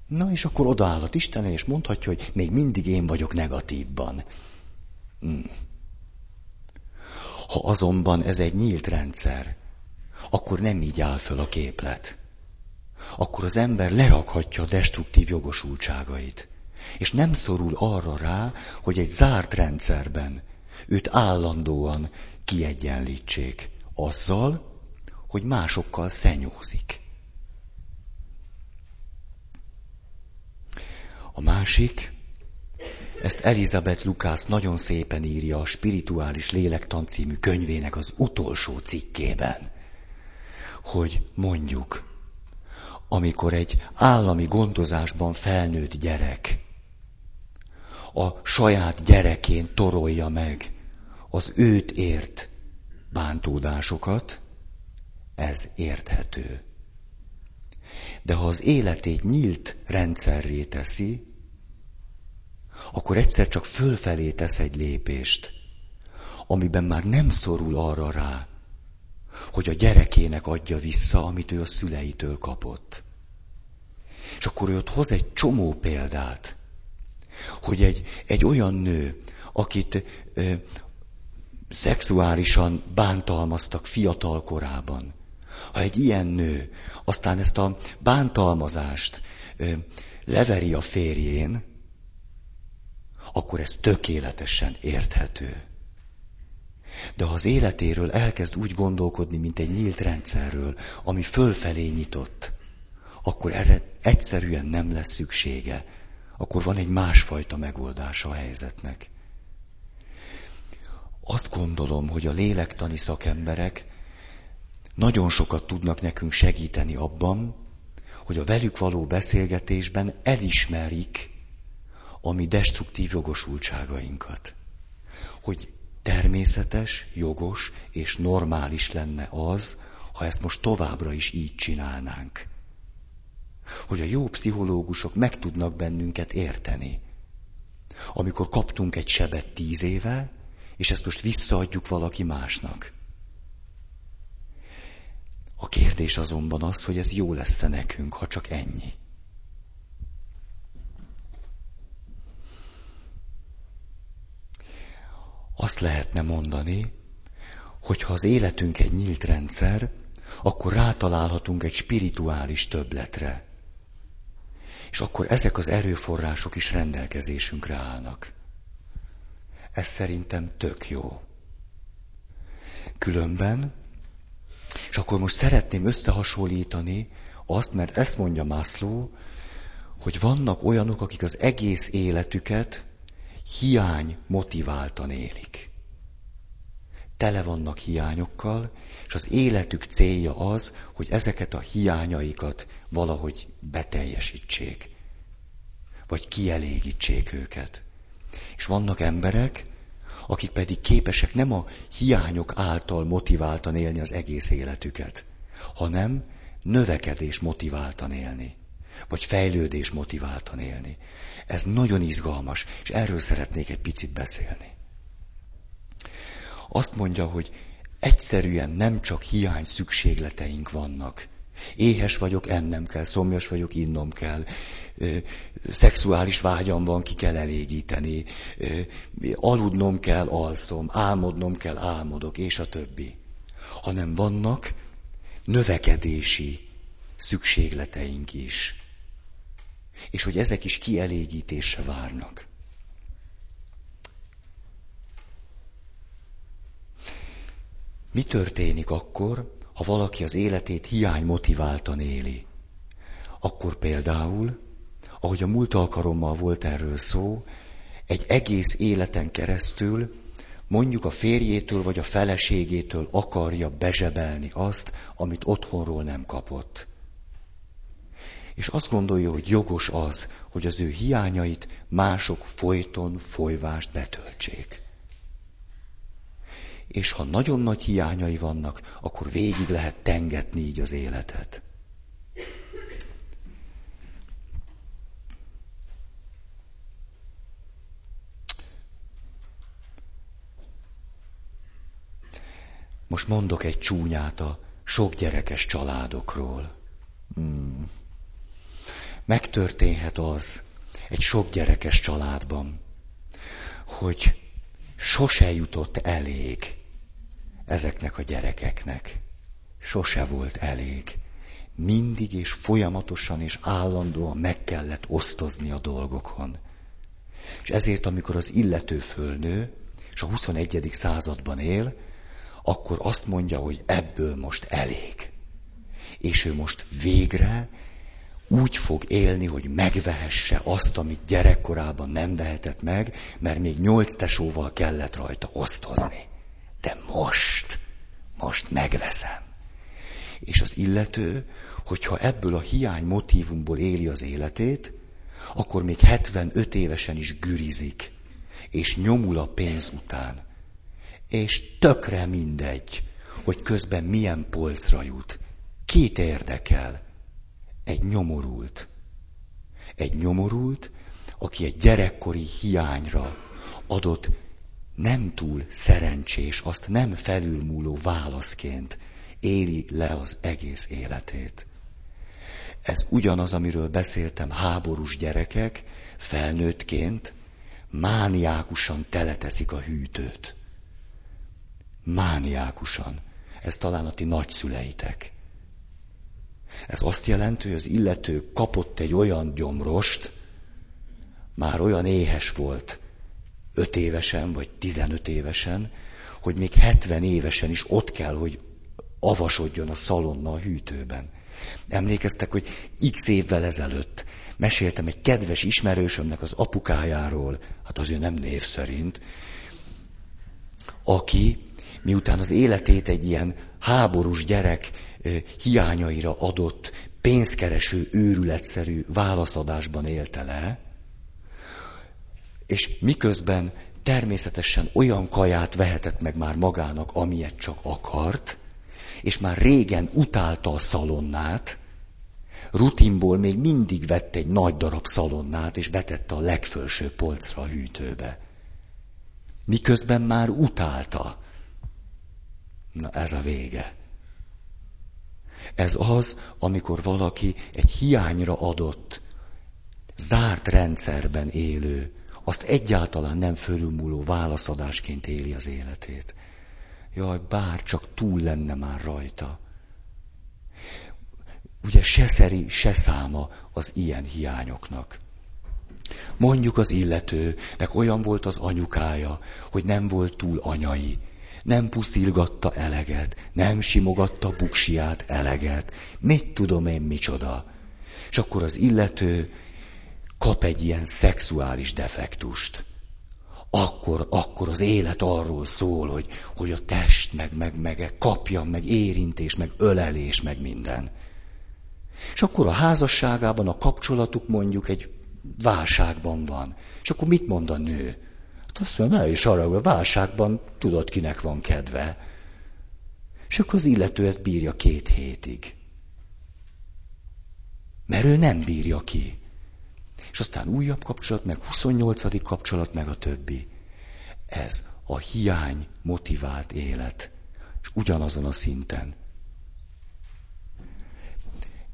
Na és akkor odaállhat Isten, és mondhatja, hogy még mindig én vagyok negatívban. Hmm. Ha azonban ez egy nyílt rendszer, akkor nem így áll föl a képlet. Akkor az ember lerakhatja a destruktív jogosultságait. És nem szorul arra rá, hogy egy zárt rendszerben őt állandóan kiegyenlítsék. Azzal, hogy másokkal szenyózik. A másik, ezt Elizabeth Lukász nagyon szépen írja a Spirituális Lélektan című könyvének az utolsó cikkében, hogy mondjuk, amikor egy állami gondozásban felnőtt gyerek a saját gyerekén torolja meg az őt ért bántódásokat, ez érthető. De ha az életét nyílt rendszerré teszi, akkor egyszer csak fölfelé tesz egy lépést, amiben már nem szorul arra rá, hogy a gyerekének adja vissza, amit ő a szüleitől kapott. És akkor ő ott hoz egy csomó példát, hogy egy, egy olyan nő, akit ö, szexuálisan bántalmaztak fiatal korában, ha egy ilyen nő aztán ezt a bántalmazást ö, leveri a férjén, akkor ez tökéletesen érthető. De ha az életéről elkezd úgy gondolkodni, mint egy nyílt rendszerről, ami fölfelé nyitott, akkor erre egyszerűen nem lesz szüksége. Akkor van egy másfajta megoldása a helyzetnek. Azt gondolom, hogy a lélektani szakemberek nagyon sokat tudnak nekünk segíteni abban, hogy a velük való beszélgetésben elismerik a mi destruktív jogosultságainkat. Hogy természetes, jogos és normális lenne az, ha ezt most továbbra is így csinálnánk. Hogy a jó pszichológusok meg tudnak bennünket érteni. Amikor kaptunk egy sebet tíz éve, és ezt most visszaadjuk valaki másnak. A kérdés azonban az, hogy ez jó lesz-e nekünk, ha csak ennyi. Azt lehetne mondani, hogy ha az életünk egy nyílt rendszer, akkor rátalálhatunk egy spirituális többletre. És akkor ezek az erőforrások is rendelkezésünkre állnak. Ez szerintem tök jó. Különben, és akkor most szeretném összehasonlítani azt, mert ezt mondja Mászló, hogy vannak olyanok, akik az egész életüket hiány motiváltan élik. tele vannak hiányokkal, és az életük célja az, hogy ezeket a hiányaikat valahogy beteljesítsék, vagy kielégítsék őket. És vannak emberek, akik pedig képesek nem a hiányok által motiváltan élni az egész életüket, hanem növekedés motiváltan élni, vagy fejlődés motiváltan élni. Ez nagyon izgalmas, és erről szeretnék egy picit beszélni. Azt mondja, hogy egyszerűen nem csak hiány szükségleteink vannak. Éhes vagyok, ennem kell, szomjas vagyok, innom kell, szexuális vágyam van, ki kell elégíteni, aludnom kell, alszom, álmodnom kell, álmodok, és a többi. Hanem vannak növekedési szükségleteink is. És hogy ezek is kielégítésre várnak. Mi történik akkor, ha valaki az életét hiány motiváltan éli? Akkor például, ahogy a múlt alkalommal volt erről szó, egy egész életen keresztül mondjuk a férjétől vagy a feleségétől akarja bezsebelni azt, amit otthonról nem kapott. És azt gondolja, hogy jogos az, hogy az ő hiányait mások folyton folyvást betöltsék. És ha nagyon nagy hiányai vannak, akkor végig lehet tengetni így az életet. Most mondok egy csúnyát a sok gyerekes családokról. Hmm. Megtörténhet az egy sok gyerekes családban, hogy sose jutott elég ezeknek a gyerekeknek. Sose volt elég. Mindig és folyamatosan és állandóan meg kellett osztozni a dolgokon. És ezért, amikor az illető fölnő, és a 21. században él, akkor azt mondja, hogy ebből most elég. És ő most végre úgy fog élni, hogy megvehesse azt, amit gyerekkorában nem vehetett meg, mert még nyolc tesóval kellett rajta osztozni. De most, most megveszem. És az illető, hogyha ebből a hiány motivumból éli az életét, akkor még 75 évesen is gürizik, és nyomul a pénz után és tökre mindegy, hogy közben milyen polcra jut. Kit érdekel? Egy nyomorult. Egy nyomorult, aki egy gyerekkori hiányra adott nem túl szerencsés, azt nem felülmúló válaszként éli le az egész életét. Ez ugyanaz, amiről beszéltem, háborús gyerekek felnőttként mániákusan teleteszik a hűtőt mániákusan. Ez talán a ti nagyszüleitek. Ez azt jelenti, hogy az illető kapott egy olyan gyomrost, már olyan éhes volt, öt évesen vagy tizenöt évesen, hogy még hetven évesen is ott kell, hogy avasodjon a szalonna a hűtőben. Emlékeztek, hogy x évvel ezelőtt meséltem egy kedves ismerősömnek az apukájáról, hát azért nem név szerint, aki miután az életét egy ilyen háborús gyerek hiányaira adott, pénzkereső, őrületszerű válaszadásban élte le, és miközben természetesen olyan kaját vehetett meg már magának, amilyet csak akart, és már régen utálta a szalonnát, rutinból még mindig vett egy nagy darab szalonnát, és betette a legfelső polcra a hűtőbe. Miközben már utálta. Na ez a vége. Ez az, amikor valaki egy hiányra adott, zárt rendszerben élő, azt egyáltalán nem fölülmúló válaszadásként éli az életét. Jaj, bár csak túl lenne már rajta. Ugye se szeri, se száma az ilyen hiányoknak. Mondjuk az illetőnek olyan volt az anyukája, hogy nem volt túl anyai, nem puszilgatta eleget, nem simogatta buksiát eleget. Mit tudom én micsoda? És akkor az illető kap egy ilyen szexuális defektust. akkor, akkor az élet arról szól, hogy, hogy a test meg, meg, meg kapja, meg érintés, meg ölelés, meg minden. És akkor a házasságában a kapcsolatuk mondjuk egy válságban van. És akkor mit mond a nő? Hát azt mondja, ne is arra, hogy a válságban tudod, kinek van kedve. És akkor az illető ezt bírja két hétig. Mert ő nem bírja ki. És aztán újabb kapcsolat, meg 28. kapcsolat, meg a többi. Ez a hiány motivált élet. És ugyanazon a szinten.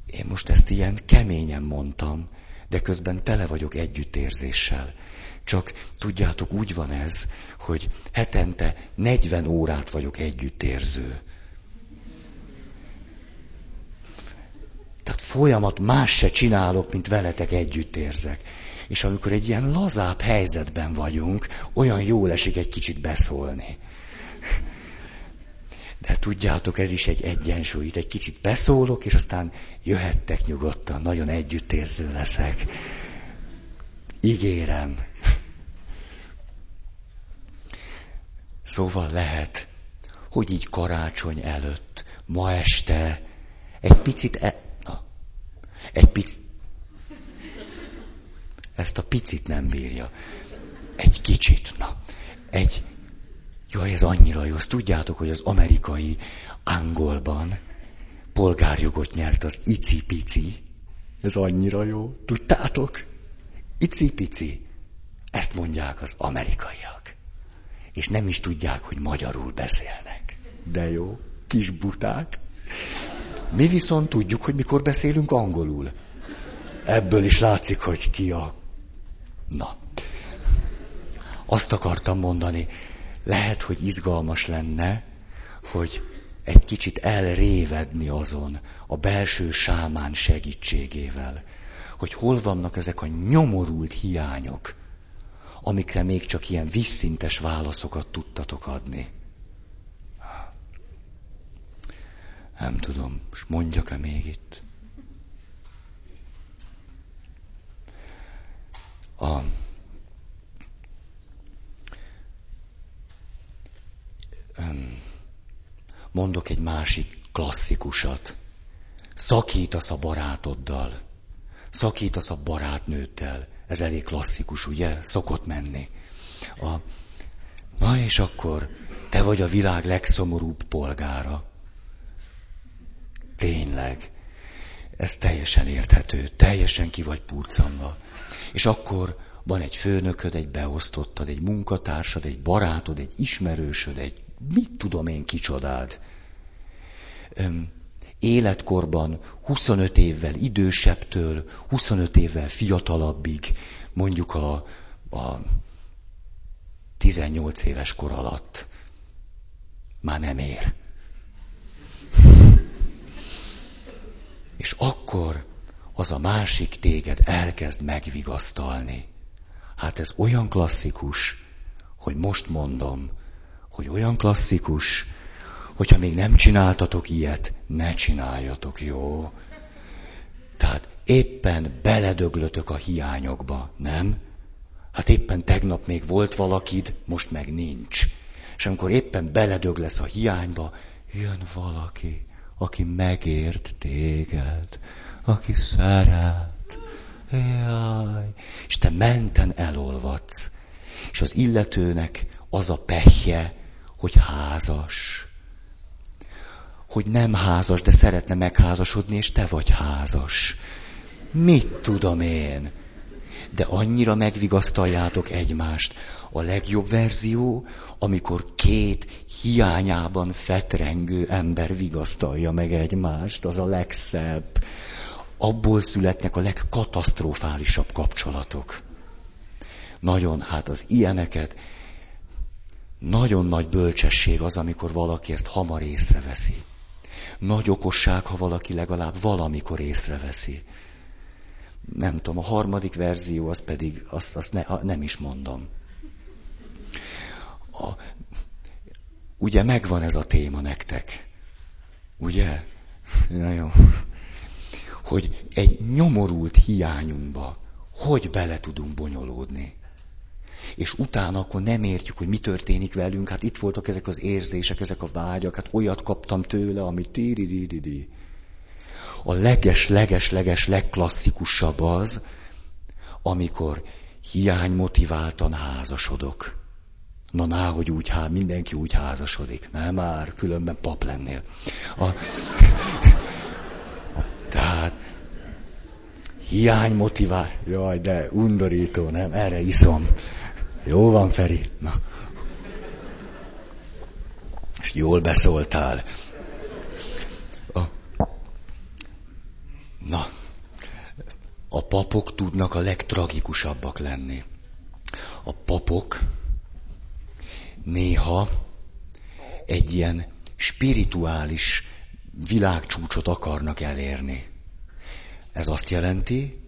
Én most ezt ilyen keményen mondtam, de közben tele vagyok együttérzéssel. Csak tudjátok, úgy van ez, hogy hetente 40 órát vagyok együttérző. Tehát folyamat más se csinálok, mint veletek együtt érzek. És amikor egy ilyen lazább helyzetben vagyunk, olyan jól esik egy kicsit beszólni. De tudjátok, ez is egy egyensúly. Itt egy kicsit beszólok, és aztán jöhettek nyugodtan, nagyon együttérző leszek. Ígérem. Szóval lehet, hogy így karácsony előtt, ma este egy picit e- egy picit. Ezt a picit nem bírja. Egy kicsit, na. Egy, jaj, ez annyira jó. Azt tudjátok, hogy az amerikai angolban polgárjogot nyert az icipici. Ez annyira jó. Tudtátok? Icipici. Ezt mondják az amerikaiak. És nem is tudják, hogy magyarul beszélnek. De jó, kis buták. Mi viszont tudjuk, hogy mikor beszélünk angolul. Ebből is látszik, hogy ki a... Na. Azt akartam mondani, lehet, hogy izgalmas lenne, hogy egy kicsit elrévedni azon a belső sámán segítségével, hogy hol vannak ezek a nyomorult hiányok, amikre még csak ilyen visszintes válaszokat tudtatok adni. Nem tudom, és mondjak-e még itt? A, mondok egy másik klasszikusat. Szakítasz a barátoddal. Szakítasz a barátnőddel. Ez elég klasszikus, ugye? Szokott menni. A, na és akkor te vagy a világ legszomorúbb polgára. Tényleg. Ez teljesen érthető, teljesen ki vagy purcanva. És akkor van egy főnököd, egy beosztottad, egy munkatársad, egy barátod, egy ismerősöd, egy mit tudom én kicsodád. Öm, életkorban 25 évvel idősebbtől, 25 évvel fiatalabbig, mondjuk a, a 18 éves kor alatt már nem ér. Akkor az a másik téged elkezd megvigasztalni. Hát ez olyan klasszikus, hogy most mondom, hogy olyan klasszikus, hogyha még nem csináltatok ilyet, ne csináljatok, jó? Tehát éppen beledöglötök a hiányokba, nem? Hát éppen tegnap még volt valakid, most meg nincs. És amikor éppen beledög lesz a hiányba, jön valaki, aki megért téged, aki szeret. Jaj. És te menten elolvadsz. És az illetőnek az a pehje, hogy házas. Hogy nem házas, de szeretne megházasodni, és te vagy házas. Mit tudom én? De annyira megvigasztaljátok egymást. A legjobb verzió, amikor két hiányában fetrengő ember vigasztalja meg egymást, az a legszebb. Abból születnek a legkatasztrofálisabb kapcsolatok. Nagyon, hát az ilyeneket, nagyon nagy bölcsesség az, amikor valaki ezt hamar észreveszi. Nagy okosság, ha valaki legalább valamikor észreveszi. Nem tudom, a harmadik verzió, az pedig, azt, azt ne, nem is mondom. A, ugye megvan ez a téma nektek? Ugye? Na jó. Hogy egy nyomorult hiányunkba hogy bele tudunk bonyolódni. és utána akkor nem értjük, hogy mi történik velünk, hát itt voltak ezek az érzések, ezek a vágyak, hát olyat kaptam tőle, ami tíri A leges, leges, leges, legklasszikusabb az, amikor hiány motiváltan házasodok. Na, ná, hogy úgy há, mindenki úgy házasodik. Nem már, különben pap lennél. A... Tehát hiány motivál. Jaj, de undorító, nem? Erre iszom. Jó van, Feri? Na. És jól beszóltál. Na. A papok tudnak a legtragikusabbak lenni. A papok néha egy ilyen spirituális világcsúcsot akarnak elérni. Ez azt jelenti,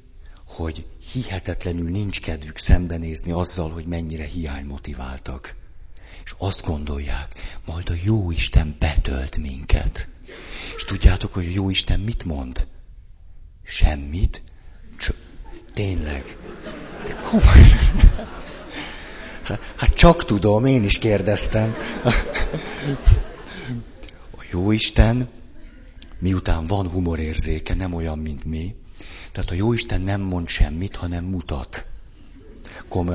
hogy hihetetlenül nincs kedvük szembenézni azzal, hogy mennyire hiánymotiváltak. És azt gondolják, majd a jó Isten betölt minket. És tudjátok, hogy a jó Isten mit mond? Semmit. Csak tényleg. Hú, hát csak tudom, én is kérdeztem. A jó Isten miután van humorérzéke, nem olyan, mint mi. Tehát a Jóisten nem mond semmit, hanem mutat. Kom...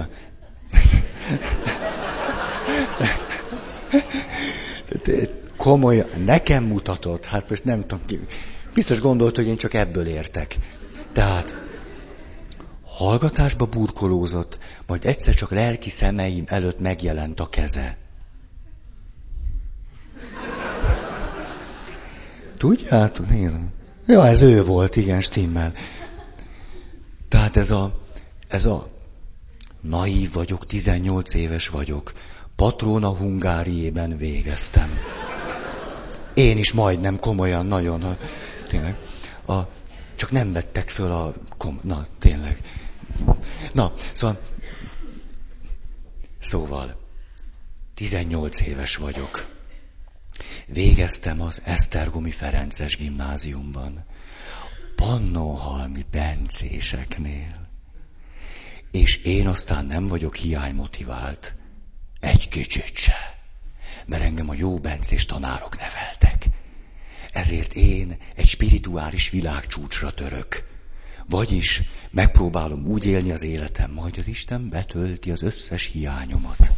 Komoly, nekem mutatott, hát most nem tudom ki. Biztos gondolt, hogy én csak ebből értek. Tehát hallgatásba burkolózott, majd egyszer csak lelki szemeim előtt megjelent a keze. Tudjátok, nézem. Ja, ez ő volt, igen, stimmel. Tehát ez a, ez a naív vagyok, 18 éves vagyok. Patrona Hungáriében végeztem. Én is majdnem komolyan, nagyon. Tényleg. A, csak nem vettek föl a... Kom, na, tényleg. Na, szóval... Szóval, 18 éves vagyok. Végeztem az Esztergomi Ferences gimnáziumban. Pannonhalmi bencéseknél. És én aztán nem vagyok hiánymotivált. Egy kicsit se. Mert engem a jó bencés tanárok neveltek. Ezért én egy spirituális világcsúcsra török. Vagyis megpróbálom úgy élni az életem, majd az Isten betölti az összes hiányomat.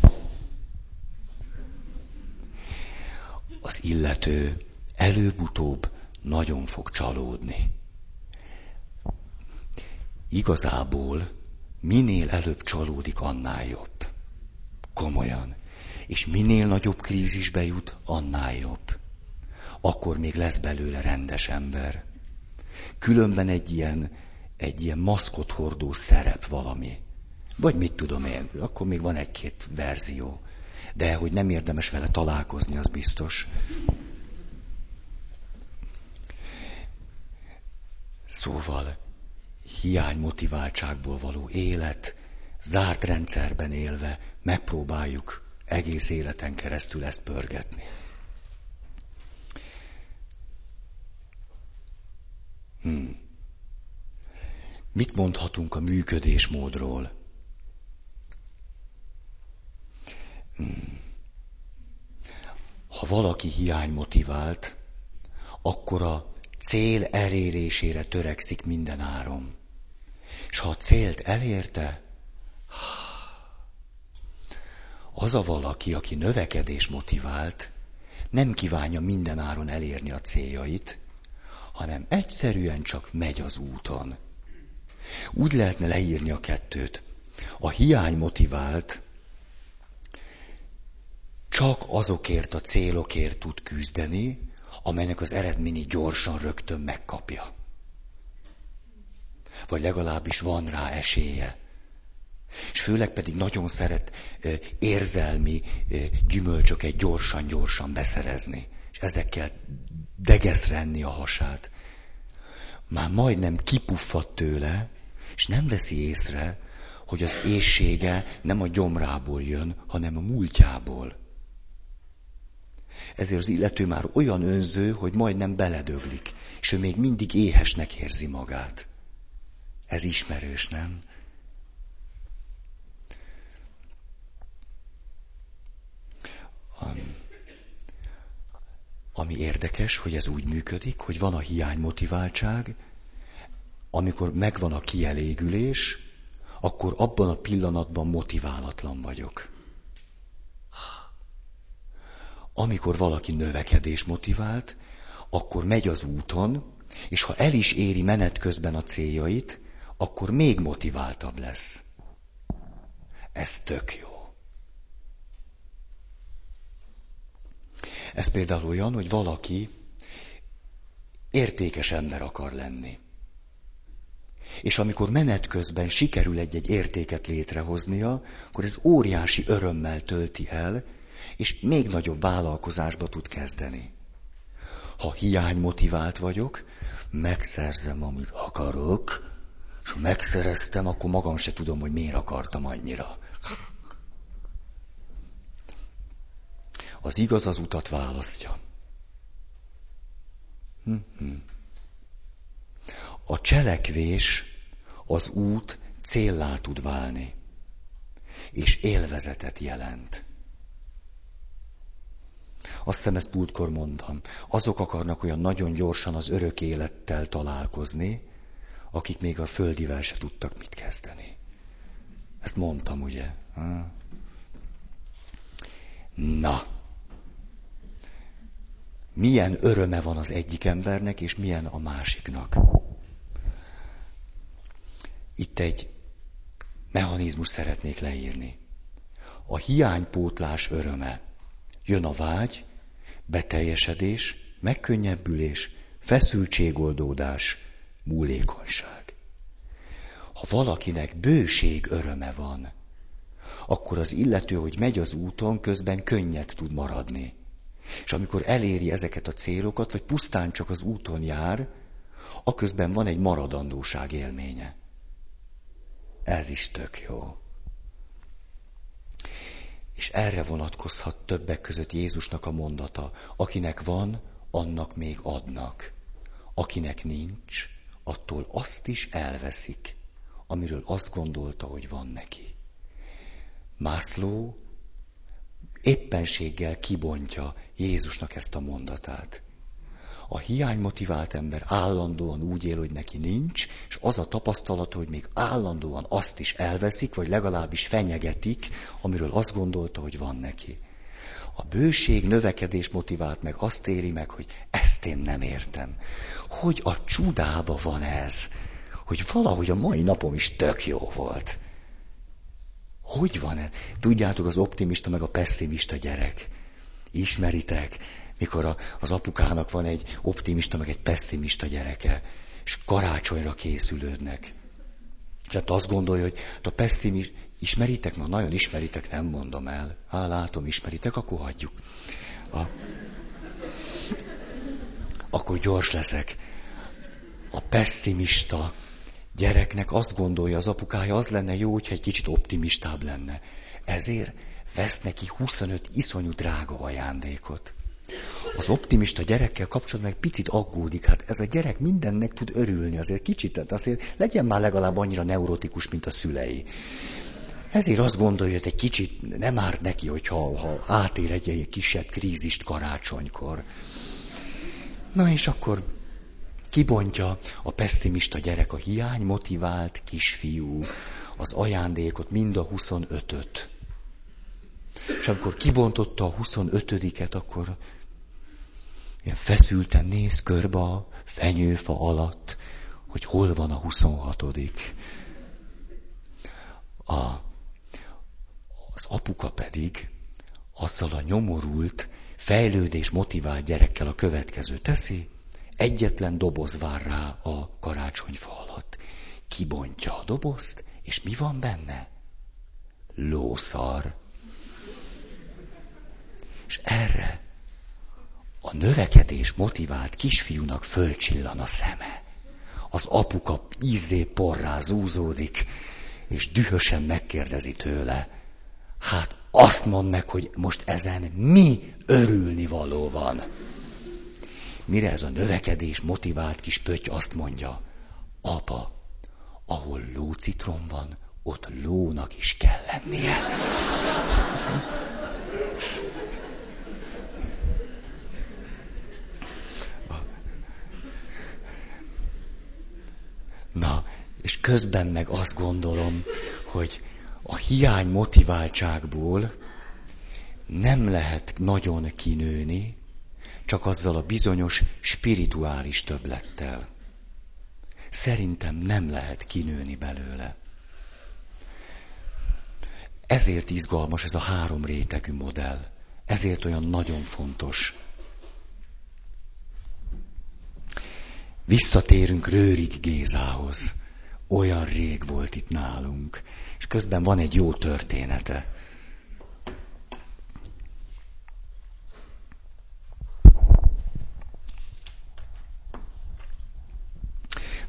az illető előbb-utóbb nagyon fog csalódni. Igazából minél előbb csalódik, annál jobb. Komolyan. És minél nagyobb krízisbe jut, annál jobb. Akkor még lesz belőle rendes ember. Különben egy ilyen, egy ilyen maszkot hordó szerep valami. Vagy mit tudom én, akkor még van egy-két verzió de hogy nem érdemes vele találkozni, az biztos. Szóval hiány motiváltságból való élet, zárt rendszerben élve megpróbáljuk egész életen keresztül ezt pörgetni. Hmm. Mit mondhatunk a működésmódról? Ha valaki hiány motivált, akkor a cél elérésére törekszik minden áron. És ha a célt elérte, az a valaki, aki növekedés motivált, nem kívánja minden áron elérni a céljait, hanem egyszerűen csak megy az úton. Úgy lehetne leírni a kettőt. A hiány motivált csak azokért a célokért tud küzdeni, amelynek az eredményi gyorsan rögtön megkapja. Vagy legalábbis van rá esélye. És főleg pedig nagyon szeret érzelmi gyümölcsöket gyorsan-gyorsan beszerezni és ezekkel degeszre a hasát. Már majdnem kipuffadt tőle, és nem veszi észre, hogy az éjsége nem a gyomrából jön, hanem a múltjából. Ezért az illető már olyan önző, hogy majdnem beledöglik, és ő még mindig éhesnek érzi magát. Ez ismerős, nem? Um, ami érdekes, hogy ez úgy működik, hogy van a hiány motiváltság, amikor megvan a kielégülés, akkor abban a pillanatban motiválatlan vagyok. Amikor valaki növekedés motivált, akkor megy az úton, és ha el is éri menet közben a céljait, akkor még motiváltabb lesz. Ez tök jó. Ez például olyan, hogy valaki értékes ember akar lenni. És amikor menet közben sikerül egy-egy értéket létrehoznia, akkor ez óriási örömmel tölti el, és még nagyobb vállalkozásba tud kezdeni. Ha hiány motivált vagyok, megszerzem, amit akarok, és ha megszereztem, akkor magam se tudom, hogy miért akartam annyira. Az igaz az utat választja. Hm-hm. A cselekvés, az út céllá tud válni, és élvezetet jelent. Azt hiszem, ezt múltkor mondtam. Azok akarnak olyan nagyon gyorsan az örök élettel találkozni, akik még a földivel se tudtak mit kezdeni. Ezt mondtam, ugye? Na. Milyen öröme van az egyik embernek, és milyen a másiknak. Itt egy mechanizmus szeretnék leírni. A hiánypótlás öröme. Jön a vágy, beteljesedés, megkönnyebbülés, feszültségoldódás, múlékonyság. Ha valakinek bőség öröme van, akkor az illető, hogy megy az úton, közben könnyed tud maradni. És amikor eléri ezeket a célokat, vagy pusztán csak az úton jár, aközben van egy maradandóság élménye. Ez is tök jó. És erre vonatkozhat többek között Jézusnak a mondata. Akinek van, annak még adnak. Akinek nincs, attól azt is elveszik, amiről azt gondolta, hogy van neki. Mászló éppenséggel kibontja Jézusnak ezt a mondatát. A hiánymotivált ember állandóan úgy él, hogy neki nincs, és az a tapasztalat, hogy még állandóan azt is elveszik, vagy legalábbis fenyegetik, amiről azt gondolta, hogy van neki. A bőség, növekedés motivált meg, azt éri meg, hogy ezt én nem értem. Hogy a csudába van ez, hogy valahogy a mai napom is tök jó volt. Hogy van ez? Tudjátok, az optimista meg a pessimista gyerek. Ismeritek? mikor a, az apukának van egy optimista, meg egy pessimista gyereke, és karácsonyra készülődnek. Tehát azt gondolja, hogy a pessimist, ismeritek? Ma nagyon ismeritek, nem mondom el. Há, látom, ismeritek, akkor hagyjuk. A... Akkor gyors leszek. A pessimista gyereknek azt gondolja az apukája, az lenne jó, hogyha egy kicsit optimistább lenne. Ezért vesz neki 25 iszonyú drága ajándékot. Az optimista gyerekkel kapcsolatban egy picit aggódik. Hát ez a gyerek mindennek tud örülni, azért kicsit, tehát azért legyen már legalább annyira neurotikus, mint a szülei. Ezért azt gondolja, hogy egy kicsit nem árt neki, hogyha ha átér egy, egy kisebb krízist karácsonykor. Na és akkor kibontja a pessimista gyerek, a hiány motivált kisfiú, az ajándékot, mind a 25-öt. És amikor kibontotta a 25-et, akkor ilyen feszülten néz körbe a fenyőfa alatt, hogy hol van a 26 a, Az apuka pedig azzal a nyomorult, fejlődés motivált gyerekkel a következő teszi, egyetlen doboz vár rá a karácsonyfa alatt. Kibontja a dobozt, és mi van benne? Lószar. És erre a növekedés motivált kisfiúnak fölcsillan a szeme. Az apuka ízé porrá zúzódik, és dühösen megkérdezi tőle, hát azt mondd meg, hogy most ezen mi örülni való van mire ez a növekedés motivált kis pötty azt mondja, apa, ahol lócitrom van, ott lónak is kell lennie. Na, és közben meg azt gondolom, hogy a hiány motiváltságból nem lehet nagyon kinőni, csak azzal a bizonyos spirituális töblettel. Szerintem nem lehet kinőni belőle. Ezért izgalmas ez a három rétegű modell. Ezért olyan nagyon fontos. Visszatérünk Rőrig Gézához. Olyan rég volt itt nálunk. És közben van egy jó története.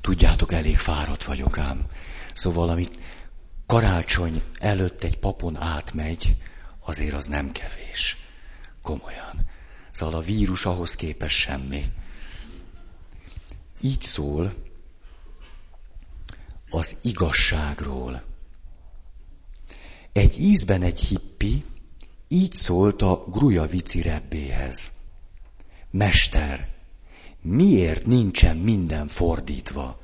Tudjátok, elég fáradt vagyok ám. Szóval, amit karácsony előtt egy papon átmegy, azért az nem kevés. Komolyan. Szóval a vírus ahhoz képes semmi. Így szól az igazságról. Egy ízben egy hippi így szólt a Grujavici rebbéhez. Mester, miért nincsen minden fordítva?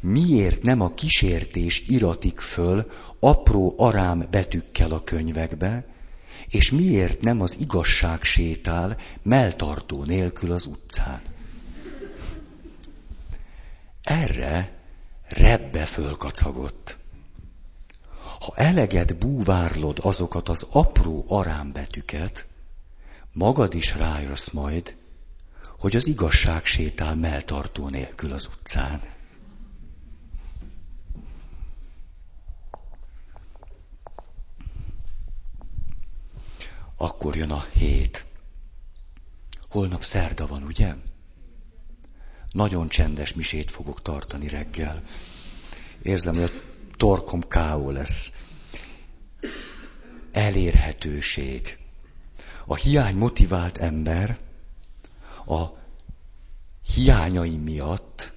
Miért nem a kísértés iratik föl apró arám betűkkel a könyvekbe, és miért nem az igazság sétál melltartó nélkül az utcán? Erre rebbe fölkacagott. Ha eleget búvárlod azokat az apró arámbetűket, magad is rájössz majd, hogy az igazság sétál melltartó nélkül az utcán. Akkor jön a hét. Holnap szerda van, ugye? Nagyon csendes misét fogok tartani reggel. Érzem, hogy a torkom káó lesz. Elérhetőség. A hiány motivált ember a hiányai miatt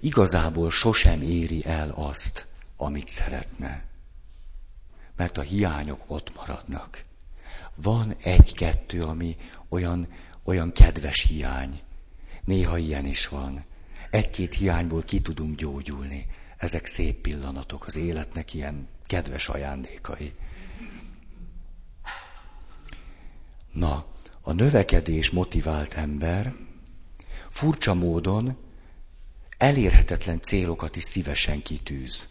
igazából sosem éri el azt, amit szeretne. Mert a hiányok ott maradnak. Van egy-kettő, ami olyan, olyan kedves hiány. Néha ilyen is van. Egy-két hiányból ki tudunk gyógyulni. Ezek szép pillanatok, az életnek ilyen kedves ajándékai. Na, a növekedés motivált ember furcsa módon elérhetetlen célokat is szívesen kitűz.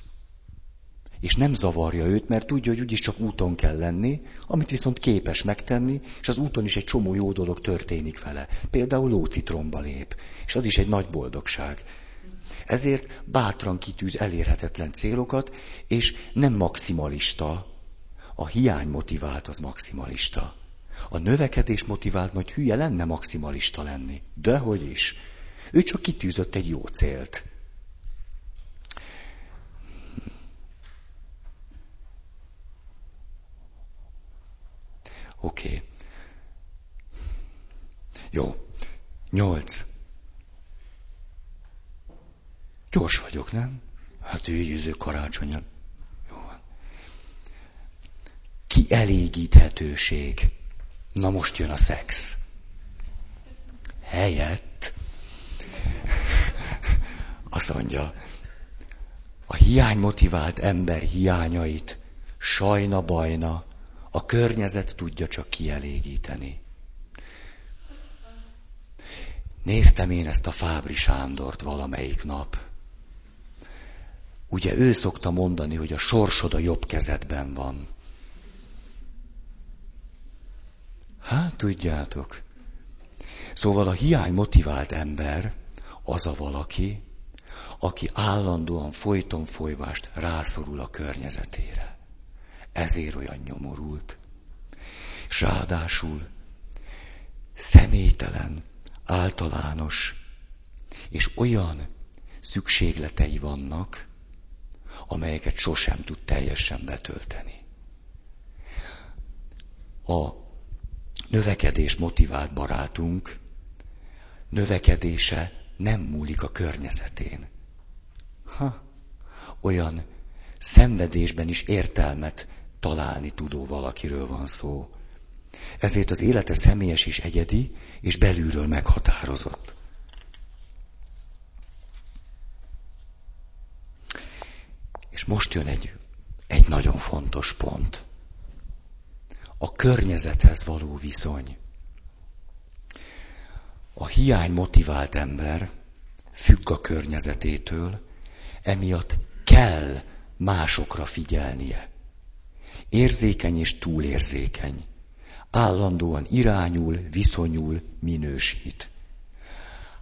És nem zavarja őt, mert tudja, hogy úgyis csak úton kell lenni, amit viszont képes megtenni, és az úton is egy csomó jó dolog történik vele. Például lócitromba lép, és az is egy nagy boldogság. Ezért bátran kitűz elérhetetlen célokat, és nem maximalista. A hiány motivált az maximalista. A növekedés motivált majd hülye lenne maximalista lenni. Dehogy is. Ő csak kitűzött egy jó célt. Oké. Okay. Jó. Nyolc. Gyors vagyok, nem? Hát ő jövő karácsonyan. Jó van. Kielégíthetőség. Na most jön a szex. Helyett azt mondja, a hiány motivált ember hiányait sajna bajna a környezet tudja csak kielégíteni. Néztem én ezt a Fábri Sándort valamelyik nap. Ugye ő szokta mondani, hogy a sorsod a jobb kezedben van. Hát tudjátok. Szóval a hiány motivált ember az a valaki, aki állandóan folyton folyvást rászorul a környezetére. Ezért olyan nyomorult. És ráadásul személytelen, általános, és olyan szükségletei vannak, amelyeket sosem tud teljesen betölteni. A növekedés motivált barátunk növekedése nem múlik a környezetén. Ha, olyan szenvedésben is értelmet találni tudó valakiről van szó. Ezért az élete személyes és egyedi, és belülről meghatározott. most jön egy, egy nagyon fontos pont. A környezethez való viszony. A hiány motivált ember függ a környezetétől, emiatt kell másokra figyelnie. Érzékeny és túlérzékeny. Állandóan irányul, viszonyul, minősít.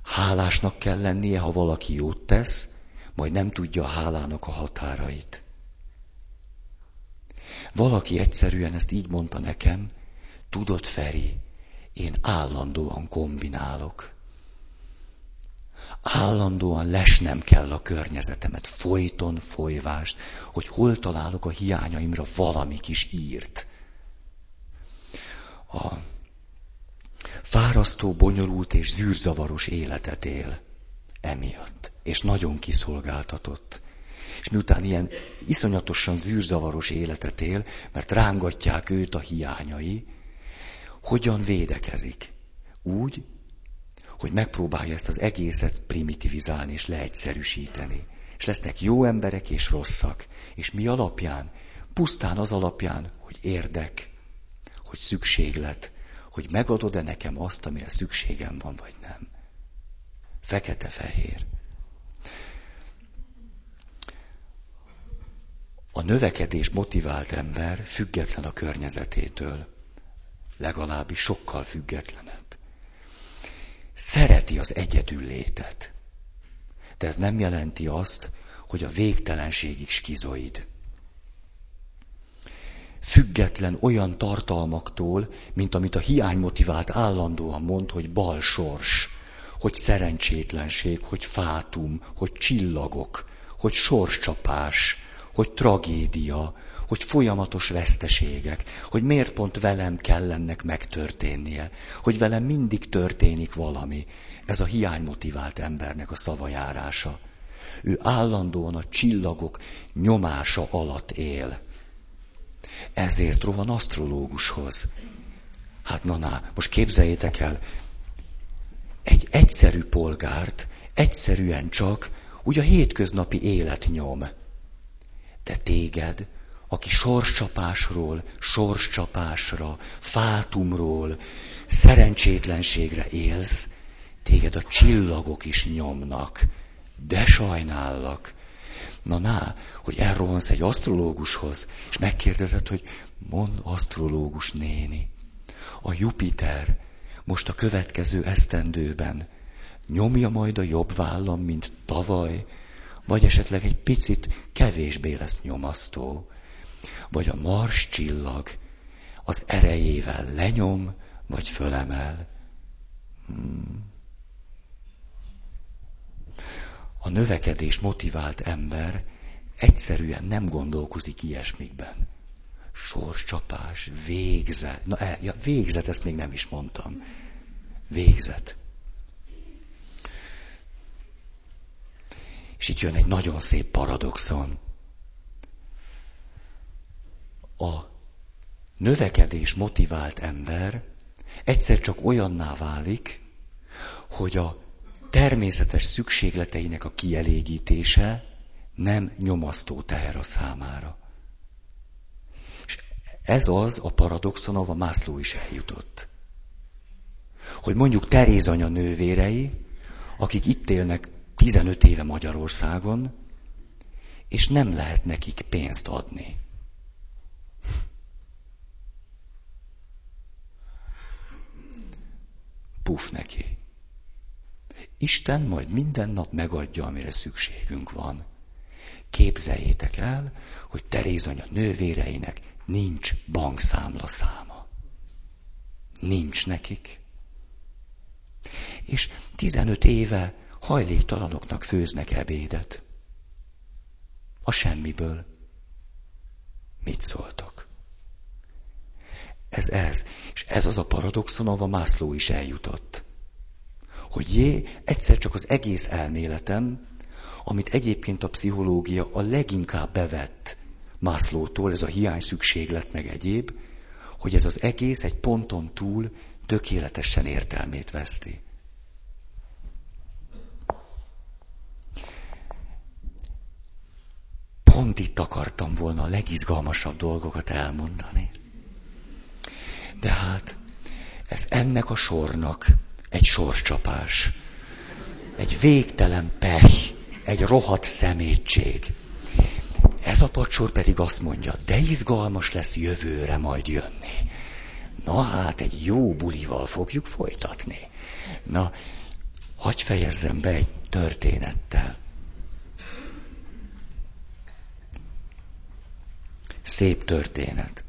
Hálásnak kell lennie, ha valaki jót tesz, majd nem tudja a hálának a határait. Valaki egyszerűen ezt így mondta nekem, tudod, Feri, én állandóan kombinálok. Állandóan lesnem kell a környezetemet, folyton folyvást, hogy hol találok a hiányaimra valami kis írt. A fárasztó, bonyolult és zűrzavaros életet él emiatt, és nagyon kiszolgáltatott. És miután ilyen iszonyatosan zűrzavaros életet él, mert rángatják őt a hiányai, hogyan védekezik? Úgy, hogy megpróbálja ezt az egészet primitivizálni és leegyszerűsíteni. És lesznek jó emberek és rosszak. És mi alapján? Pusztán az alapján, hogy érdek, hogy szükséglet, hogy megadod-e nekem azt, amire szükségem van, vagy nem. Fekete-fehér. A növekedés motivált ember független a környezetétől. Legalábbis sokkal függetlenebb. Szereti az egyedül létet. De ez nem jelenti azt, hogy a végtelenségig skizoid. Független olyan tartalmaktól, mint amit a hiány motivált állandóan mond, hogy balsors, hogy szerencsétlenség, hogy fátum, hogy csillagok, hogy sorscsapás, hogy tragédia, hogy folyamatos veszteségek, hogy miért pont velem kell ennek megtörténnie, hogy velem mindig történik valami. Ez a hiánymotivált embernek a szavajárása. Ő állandóan a csillagok nyomása alatt él. Ezért rohan asztrológushoz. Hát na, na, most képzeljétek el, egy egyszerű polgárt egyszerűen csak úgy a hétköznapi élet nyom. De téged aki sorscsapásról, sorscsapásra, fátumról, szerencsétlenségre élsz, téged a csillagok is nyomnak, de sajnállak. Na, na, hogy elrohansz egy asztrológushoz, és megkérdezed, hogy mond asztrológus néni, a Jupiter most a következő esztendőben nyomja majd a jobb vállam, mint tavaly, vagy esetleg egy picit kevésbé lesz nyomasztó vagy a mars csillag az erejével lenyom, vagy fölemel. Hmm. A növekedés motivált ember egyszerűen nem gondolkozik ilyesmikben. Sorscsapás, végzet. Na, e, ja, végzet, ezt még nem is mondtam. Végzet. És itt jön egy nagyon szép paradoxon a növekedés motivált ember egyszer csak olyanná válik, hogy a természetes szükségleteinek a kielégítése nem nyomasztó teher a számára. És ez az a paradoxon, ahova Mászló is eljutott. Hogy mondjuk Teréz anya nővérei, akik itt élnek 15 éve Magyarországon, és nem lehet nekik pénzt adni. puf neki. Isten majd minden nap megadja, amire szükségünk van. Képzeljétek el, hogy Teréz anya nővéreinek nincs bankszámla száma. Nincs nekik. És 15 éve hajléktalanoknak főznek ebédet. A semmiből. Mit szóltok? Ez ez. És ez az a paradoxon, ahova Mászló is eljutott. Hogy jé, egyszer csak az egész elméletem, amit egyébként a pszichológia a leginkább bevett Mászlótól, ez a hiány szükséglet meg egyéb, hogy ez az egész egy ponton túl tökéletesen értelmét veszti. Pont itt akartam volna a legizgalmasabb dolgokat elmondani. De hát ez ennek a sornak egy sorscsapás, egy végtelen pech, egy rohadt szemétség. Ez a pacsor pedig azt mondja, de izgalmas lesz jövőre majd jönni. Na hát, egy jó bulival fogjuk folytatni. Na, hagyj fejezzem be egy történettel. Szép történet.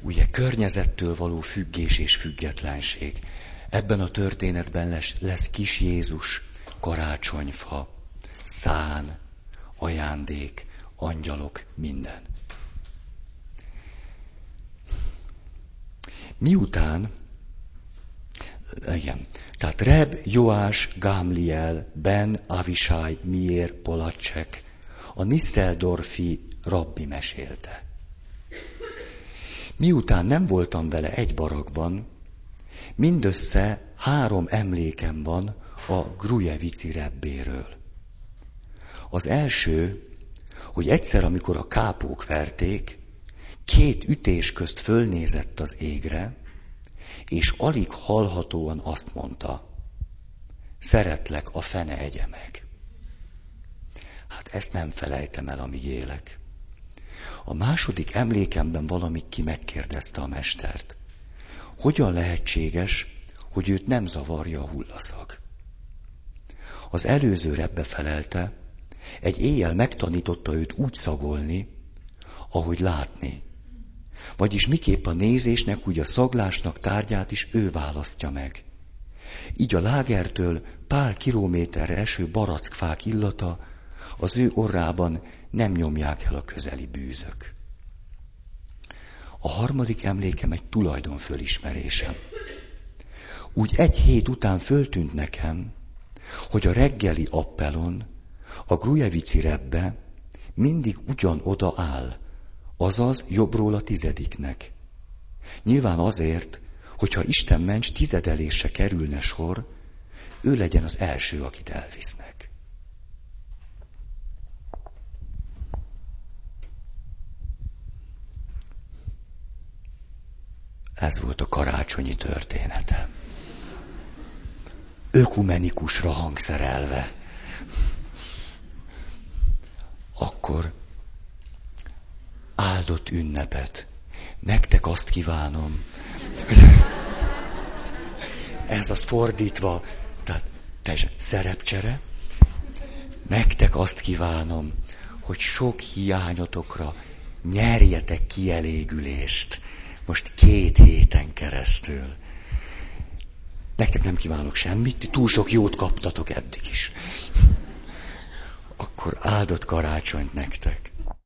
Ugye környezettől való függés és függetlenség. Ebben a történetben lesz, lesz kis Jézus, karácsonyfa, szán, ajándék, angyalok, minden. Miután, igen, tehát Reb, Joás, Gamliel, Ben, Avishai, Mier, Polacek, a Nisseldorfi rabbi mesélte. Miután nem voltam vele egy barakban, mindössze három emlékem van a Grujevici rebbéről. Az első, hogy egyszer, amikor a kápók verték, két ütés közt fölnézett az égre, és alig hallhatóan azt mondta, szeretlek, a fene egye meg. Hát ezt nem felejtem el, amíg élek. A második emlékemben valamit ki megkérdezte a mestert. Hogyan lehetséges, hogy őt nem zavarja a hullaszag? Az előző rebbe felelte, egy éjjel megtanította őt úgy szagolni, ahogy látni. Vagyis miképp a nézésnek, úgy a szaglásnak tárgyát is ő választja meg. Így a lágertől pár kilométerre eső barackfák illata az ő orrában nem nyomják el a közeli bűzök. A harmadik emlékem egy tulajdon fölismerésem. Úgy egy hét után föltűnt nekem, hogy a reggeli appelon, a Grujevici rebbe mindig ugyan oda áll, azaz jobbról a tizediknek. Nyilván azért, hogyha Isten ments tizedelésre kerülne sor, ő legyen az első, akit elvisznek. Ez volt a karácsonyi története. Ökumenikusra hangszerelve. Akkor áldott ünnepet. Nektek azt kívánom. Ez az fordítva, tehát te szerepcsere. Nektek azt kívánom, hogy sok hiányotokra nyerjetek kielégülést most két héten keresztül. Nektek nem kívánok semmit, ti túl sok jót kaptatok eddig is. Akkor áldott karácsonyt nektek.